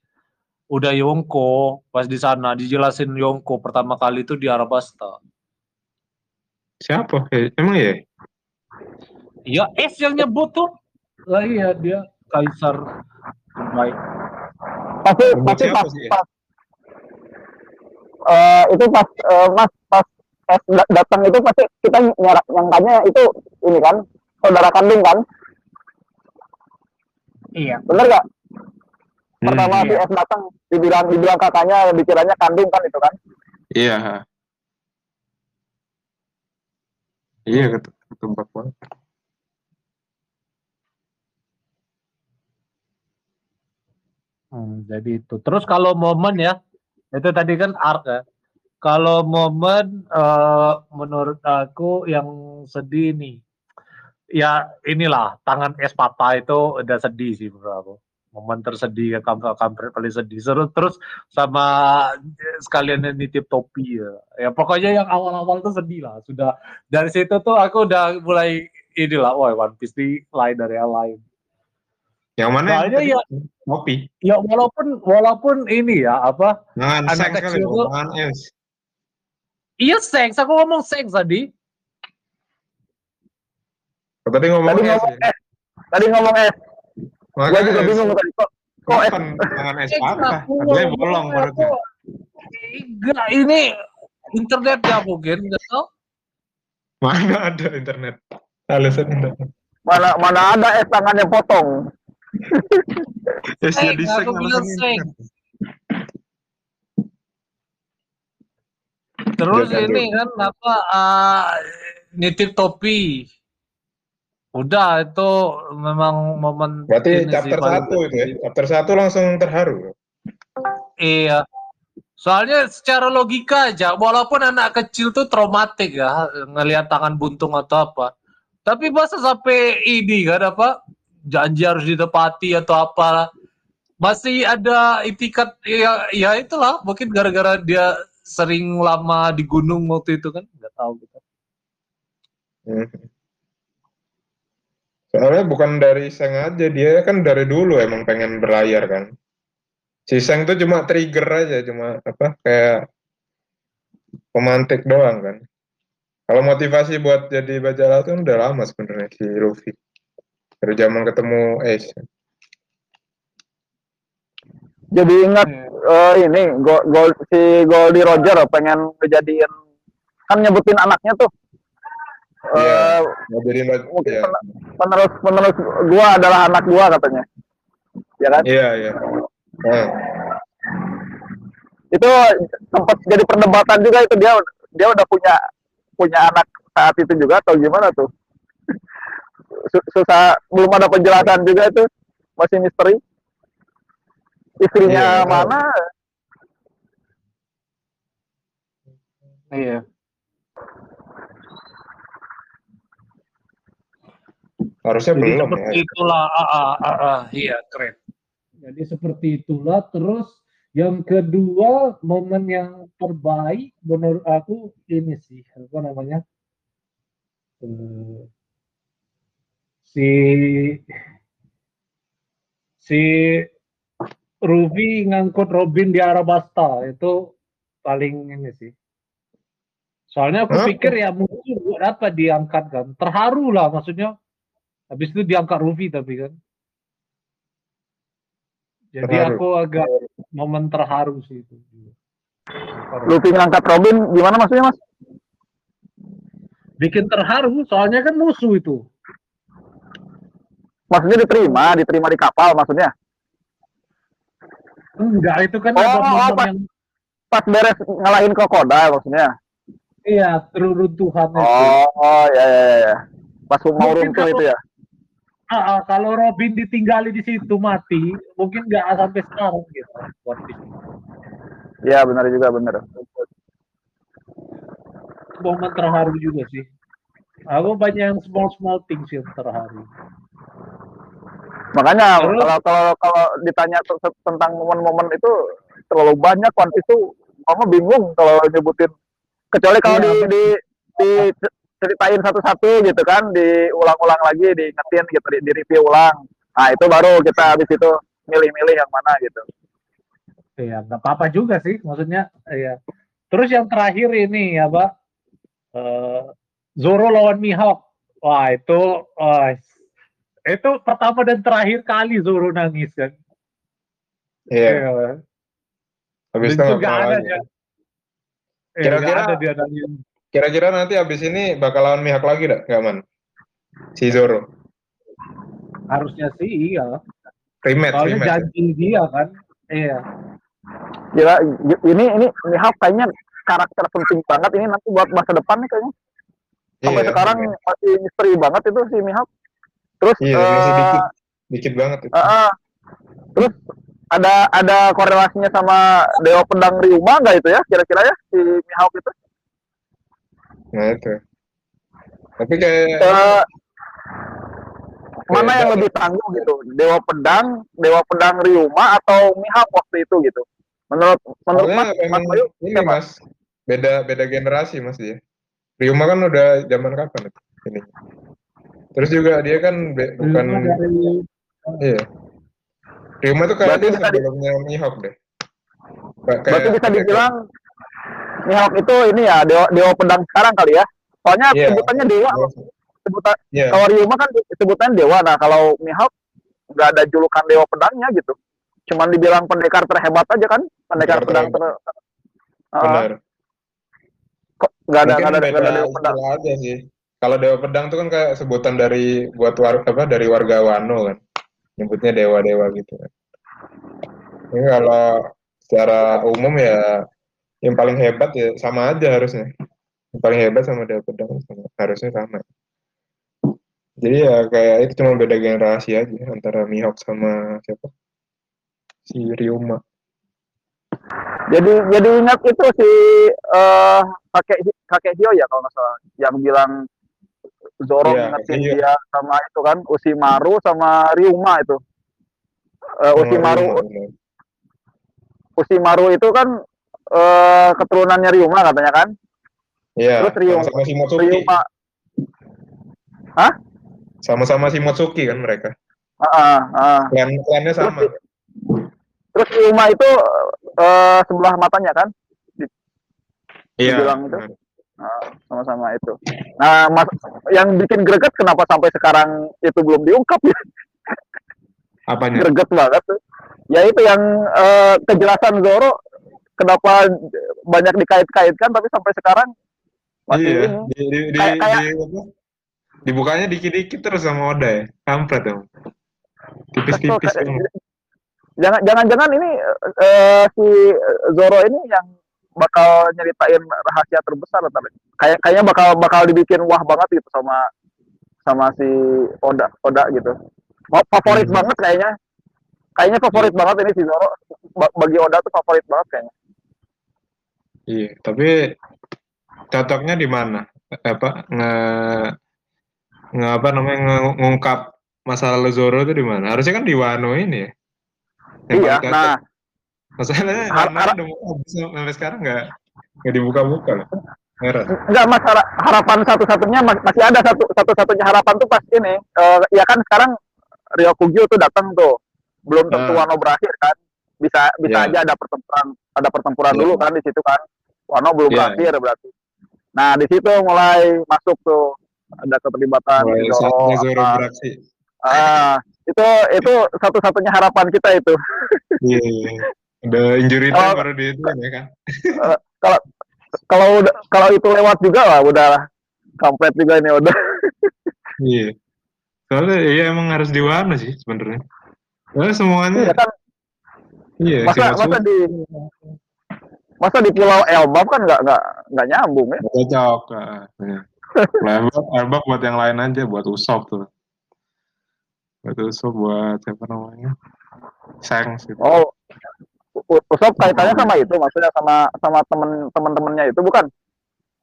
udah Yonko pas di sana dijelasin Yonko pertama kali itu di Arabasta. Siapa? Eh, emang ya? Iya, S yang nyebut tuh. Lah iya dia kaisar baik. Pasti pasti pas, ya? pas eh, itu pas eh, Mas pas es da- datang itu pasti kita nyara, nyangkanya itu ini kan saudara kandung kan? Iya. Bener gak? Hmm, Pertama si iya. es datang dibilang dibilang kakaknya dikiranya kandung kan itu kan? Iya. Iya ket- ketebak banget. Hmm, jadi itu. Terus kalau momen ya, itu tadi kan art ya. Kalau momen eh, menurut aku yang sedih nih, ya inilah tangan es patah itu udah sedih sih menurut aku. Momen tersedih ya kampret kampret paling sedih. Terus terus sama eh, sekalian yang nitip topi ya. Ya pokoknya yang awal-awal tuh sedih lah. Sudah dari situ tuh aku udah mulai inilah, wah One Piece lain dari yang lain. Yang mana? yang Soalnya tadi? ya Kopi. ya walaupun walaupun ini ya apa Mangan Anak seks kecil es. Iya seks, aku ngomong seks tadi. Oh, Tadi ngomong Tadi es. ngomong ya? es, tadi ngomong es. Gua juga bingung tadi kok kok es Seks apa? bolong Enggak, ini internet ya mungkin, enggak tahu. Mana ada internet? Alasan internet. mana mana ada es tangannya potong. Es Seks, jadi internet. Terus Iya, ini kan apa ah, nitip topi. Udah itu memang momen Berarti sih chapter paling satu itu ya? Chapter satu langsung terharu. Iya. Soalnya secara logika aja, walaupun anak kecil tuh traumatik ya, ngelihat tangan buntung atau apa. Tapi masa sampai ini kan apa, janji harus ditepati atau apa masih ada itikat ya ya itulah mungkin gara-gara dia sering lama di gunung waktu itu kan nggak tahu gitu. Soalnya bukan dari Seng aja, dia kan dari dulu emang pengen berlayar kan. Si Seng tuh cuma trigger aja, cuma apa kayak pemantik doang kan. Kalau motivasi buat jadi baca laut kan udah lama sebenarnya si Luffy. Dari zaman ketemu Ace. Jadi ingat eh, ini gol, gol si Goldie Roger pengen ngejadiin kan nyebutin anaknya tuh. Iya. Mungkin ya. pen- penerus penerus gua adalah anak gua katanya. Ya kan? Iya, iya. Nah, Itu sempat jadi perdebatan juga itu dia dia udah punya punya anak saat itu juga atau gimana tuh? Su- Susah belum ada penjelasan juga itu masih misteri. Istrinya Iya. mana? Iya. harusnya Jadi belum seperti ya. itulah. Ah, ah, ah, ah. Iya keren. Jadi seperti itulah. Terus yang kedua momen yang terbaik menurut aku ini sih apa namanya Eh, si si Ruby ngangkut Robin di Arabasta itu paling ini sih. Soalnya aku Hah? pikir ya mungkin buat apa diangkat kan. Terharu lah maksudnya. Habis itu diangkat Ruby tapi kan. Jadi Terharu. aku agak momen terharu sih itu. Luffy ngangkat Robin gimana maksudnya mas? Bikin terharu soalnya kan musuh itu. Maksudnya diterima, diterima di kapal maksudnya. Enggak, itu kan Oh, ada oh, pas- yang Pas beres ngalahin krokodil maksudnya. iya teruntuhan itu. Oh, oh ya ya ya. Pas mau Mungkin runtuh kalau- itu ya. Ah, kalau Robin ditinggali di situ mati, mungkin nggak sampai sekarang gitu. Iya benar juga benar. Momen terharu juga sih. Aku banyak yang small small things yang terharu. Makanya Terus? kalau kalau kalau ditanya te- te- tentang momen-momen itu terlalu banyak Piece tuh kamu bingung kalau nyebutin kecuali kalau Iya, di, di di ceritain satu-satu gitu kan diulang-ulang lagi diingetin gitu di, di review ulang nah itu baru kita habis itu milih-milih yang mana gitu Iya, nggak apa-apa juga sih, maksudnya. Iya. Terus yang terakhir ini ya, Pak. Eh, Zoro lawan Mihawk. Wah, itu wah, itu pertama dan terakhir kali Zoro nangis kan. Iya. Iya. Habis itu Dan nggak juga ada lagi. Iya, Kira-kira- ada dia nangis. Kira-kira nanti abis ini bakal lawan Mihawk lagi dah, nggak man? Si Zoro. Harusnya sih iya. Rematch, Soalnya rematch. ya? janji dia kan. Iya. Gila, gi- ini ini Mihawk kayaknya karakter penting banget ini nanti buat masa depan nih kayaknya sampai Iya, sekarang iya. masih misteri banget itu si Mihawk terus Iya, masih eh, dikit, dikit banget itu. eh, eh, terus ada ada korelasinya sama Dewa Pedang Ryuma nggak itu ya kira-kira ya si Mihawk itu Nah itu. Tapi kayak Eh, mana yang ya. lebih tangguh gitu Dewa Pedang Dewa Pedang Ryuma atau Mihawk waktu itu gitu menurut menurut soalnya Mas Mas Bayu ini siapa? mas, beda beda generasi mas dia. Ryuma kan udah zaman kapan itu? Ini. Terus juga dia kan be- bukan Cuma dari iya. Ryuma tuh Berarti kayaknya bisa di- sebelumnya Mihawk deh. Kayak- Berarti bisa kayak- dibilang Mihawk itu ini ya Dewa Dewa Pedang sekarang kali ya soalnya Iya. sebutannya Dewa sebutan Iya. kalau Ryuma kan sebutannya Dewa nah kalau Mihawk nggak ada julukan Dewa Pedangnya gitu cuman dibilang pendekar terhebat aja kan pendekar Pendekar pedang ter Ah, Benar. kok nggak ada nggak ada nggak ada Dewa Pedang aja sih. Kalau Dewa Pedang tuh kan kayak sebutan dari buat war, apa dari warga Wano kan. Nyebutnya dewa-dewa gitu kan. Ini kalau secara umum ya yang paling hebat ya sama aja harusnya. Yang paling hebat sama Dewa Pedang sama, harusnya sama. Jadi ya kayak itu cuma beda generasi aja antara Mihawk sama siapa? Si Ryuma. jadi jadi ingat itu si eh kakek kakek Hio ya kalau nggak salah yang bilang Zoro Iya, ngingetin iya. dia sama itu kan Usimaru sama Ryuma itu. Eh, Oh, Usimaru iya, bener. Usimaru itu kan eh keturunannya Ryuma katanya kan. Iya, Terus Ryuma, sama-sama Shimotsuki. Ryuma Sama-sama Shimotsuki kan mereka. ah, ah, ah. Klan klannya Terus, sama. terus Ryuma itu eh sebelah matanya kan Iya. dibilang itu. Ah, sama-sama itu. Nah, mas, yang bikin greget kenapa sampai sekarang itu belum diungkap ya? Apanya? Greget banget tuh. Ya itu yang eh, kejelasan Zoro kenapa banyak dikait-kaitkan tapi sampai sekarang masih Iya, di, di, di, Kayak- kayak- di- dibukanya dikit-dikit terus sama Oda ya. Kampret dong. Tipis-tipis jangan-jangan ini eh, si Zoro ini yang bakal nyeritain rahasia terbesar ntar. Kayak kayaknya bakal bakal dibikin wah banget gitu sama sama si Oda Oda gitu. Favorit Hmm. banget kayaknya. Kayaknya favorit banget ini si Zoro. Ba- Bagi Oda tuh favorit banget kayaknya. Iya, tapi cocoknya di mana? Apa nge, nge apa namanya nge- ngungkap masa lalu Zoro itu di mana? Harusnya kan di Wano ini ya. Yang Iya, nah Masalahnya har- Wano har- udah mau habis sampai sekarang nggak nggak dibuka-buka loh. Heran. enggak mas hara- harapan satu-satunya mas- masih ada satu satu-satunya harapan tuh pas ini eh, ya kan sekarang Ryokugyo tuh datang tuh belum tentu Ah. Wano berakhir kan bisa bisa Ya. aja ada pertempuran ada pertempuran Ya. dulu kan di situ kan Wano belum Ya. berakhir berarti nah di situ mulai masuk tuh ada keterlibatan Mulai Zoro, saatnya Zoro apa. beraksi. ah itu itu satu-satunya harapan kita itu Iya, iya. Udah injury Oh. time baru di itu ya kan. kalau udah kalau itu lewat juga lah udah kampret juga ini udah Iya. Soalnya iya emang harus di Wano sih sebenarnya. Soalnya semuanya Iya kan iya masa masa di masa di Pulau Elbap kan nggak nggak nggak nyambung ya nggak cocok. iya. Elbap, Elbap buat yang lain aja, buat Usop tuh. Buat Usop, buat siapa namanya? Sengs gitu. oh Usop kaitannya sama itu maksudnya sama sama temen temen-temennya itu bukan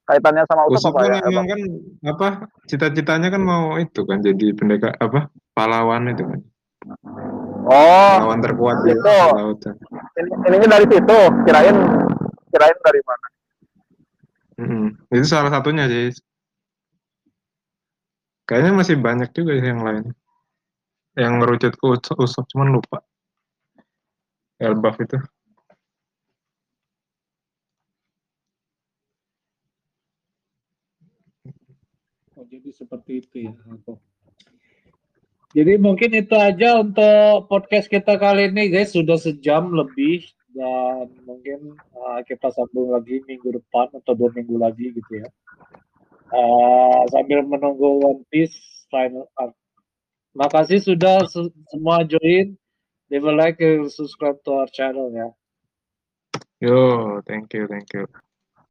kaitannya sama Usop Usop apa kan ya kan apa cita-citanya kan mau itu kan jadi pendekar apa pahlawan itu kan oh pahlawan terkuat itu. lautan. ini ininya dari situ kirain kirain dari mana Mm-mm. Itu salah satunya sih. Kayaknya masih banyak juga yang lain. Yang ngerucut ke Us- Usop cuman lupa. Elbaf itu. Oh, jadi seperti itu ya. Jadi mungkin itu aja untuk podcast kita kali ini guys sudah sejam lebih dan mungkin uh, kita sambung lagi minggu depan atau dua minggu lagi gitu ya. Uh, sambil menunggu One Piece final arc. Makasih sudah se- semua join. Leave a like and subscribe to our channel yeah Yo, thank you, thank you.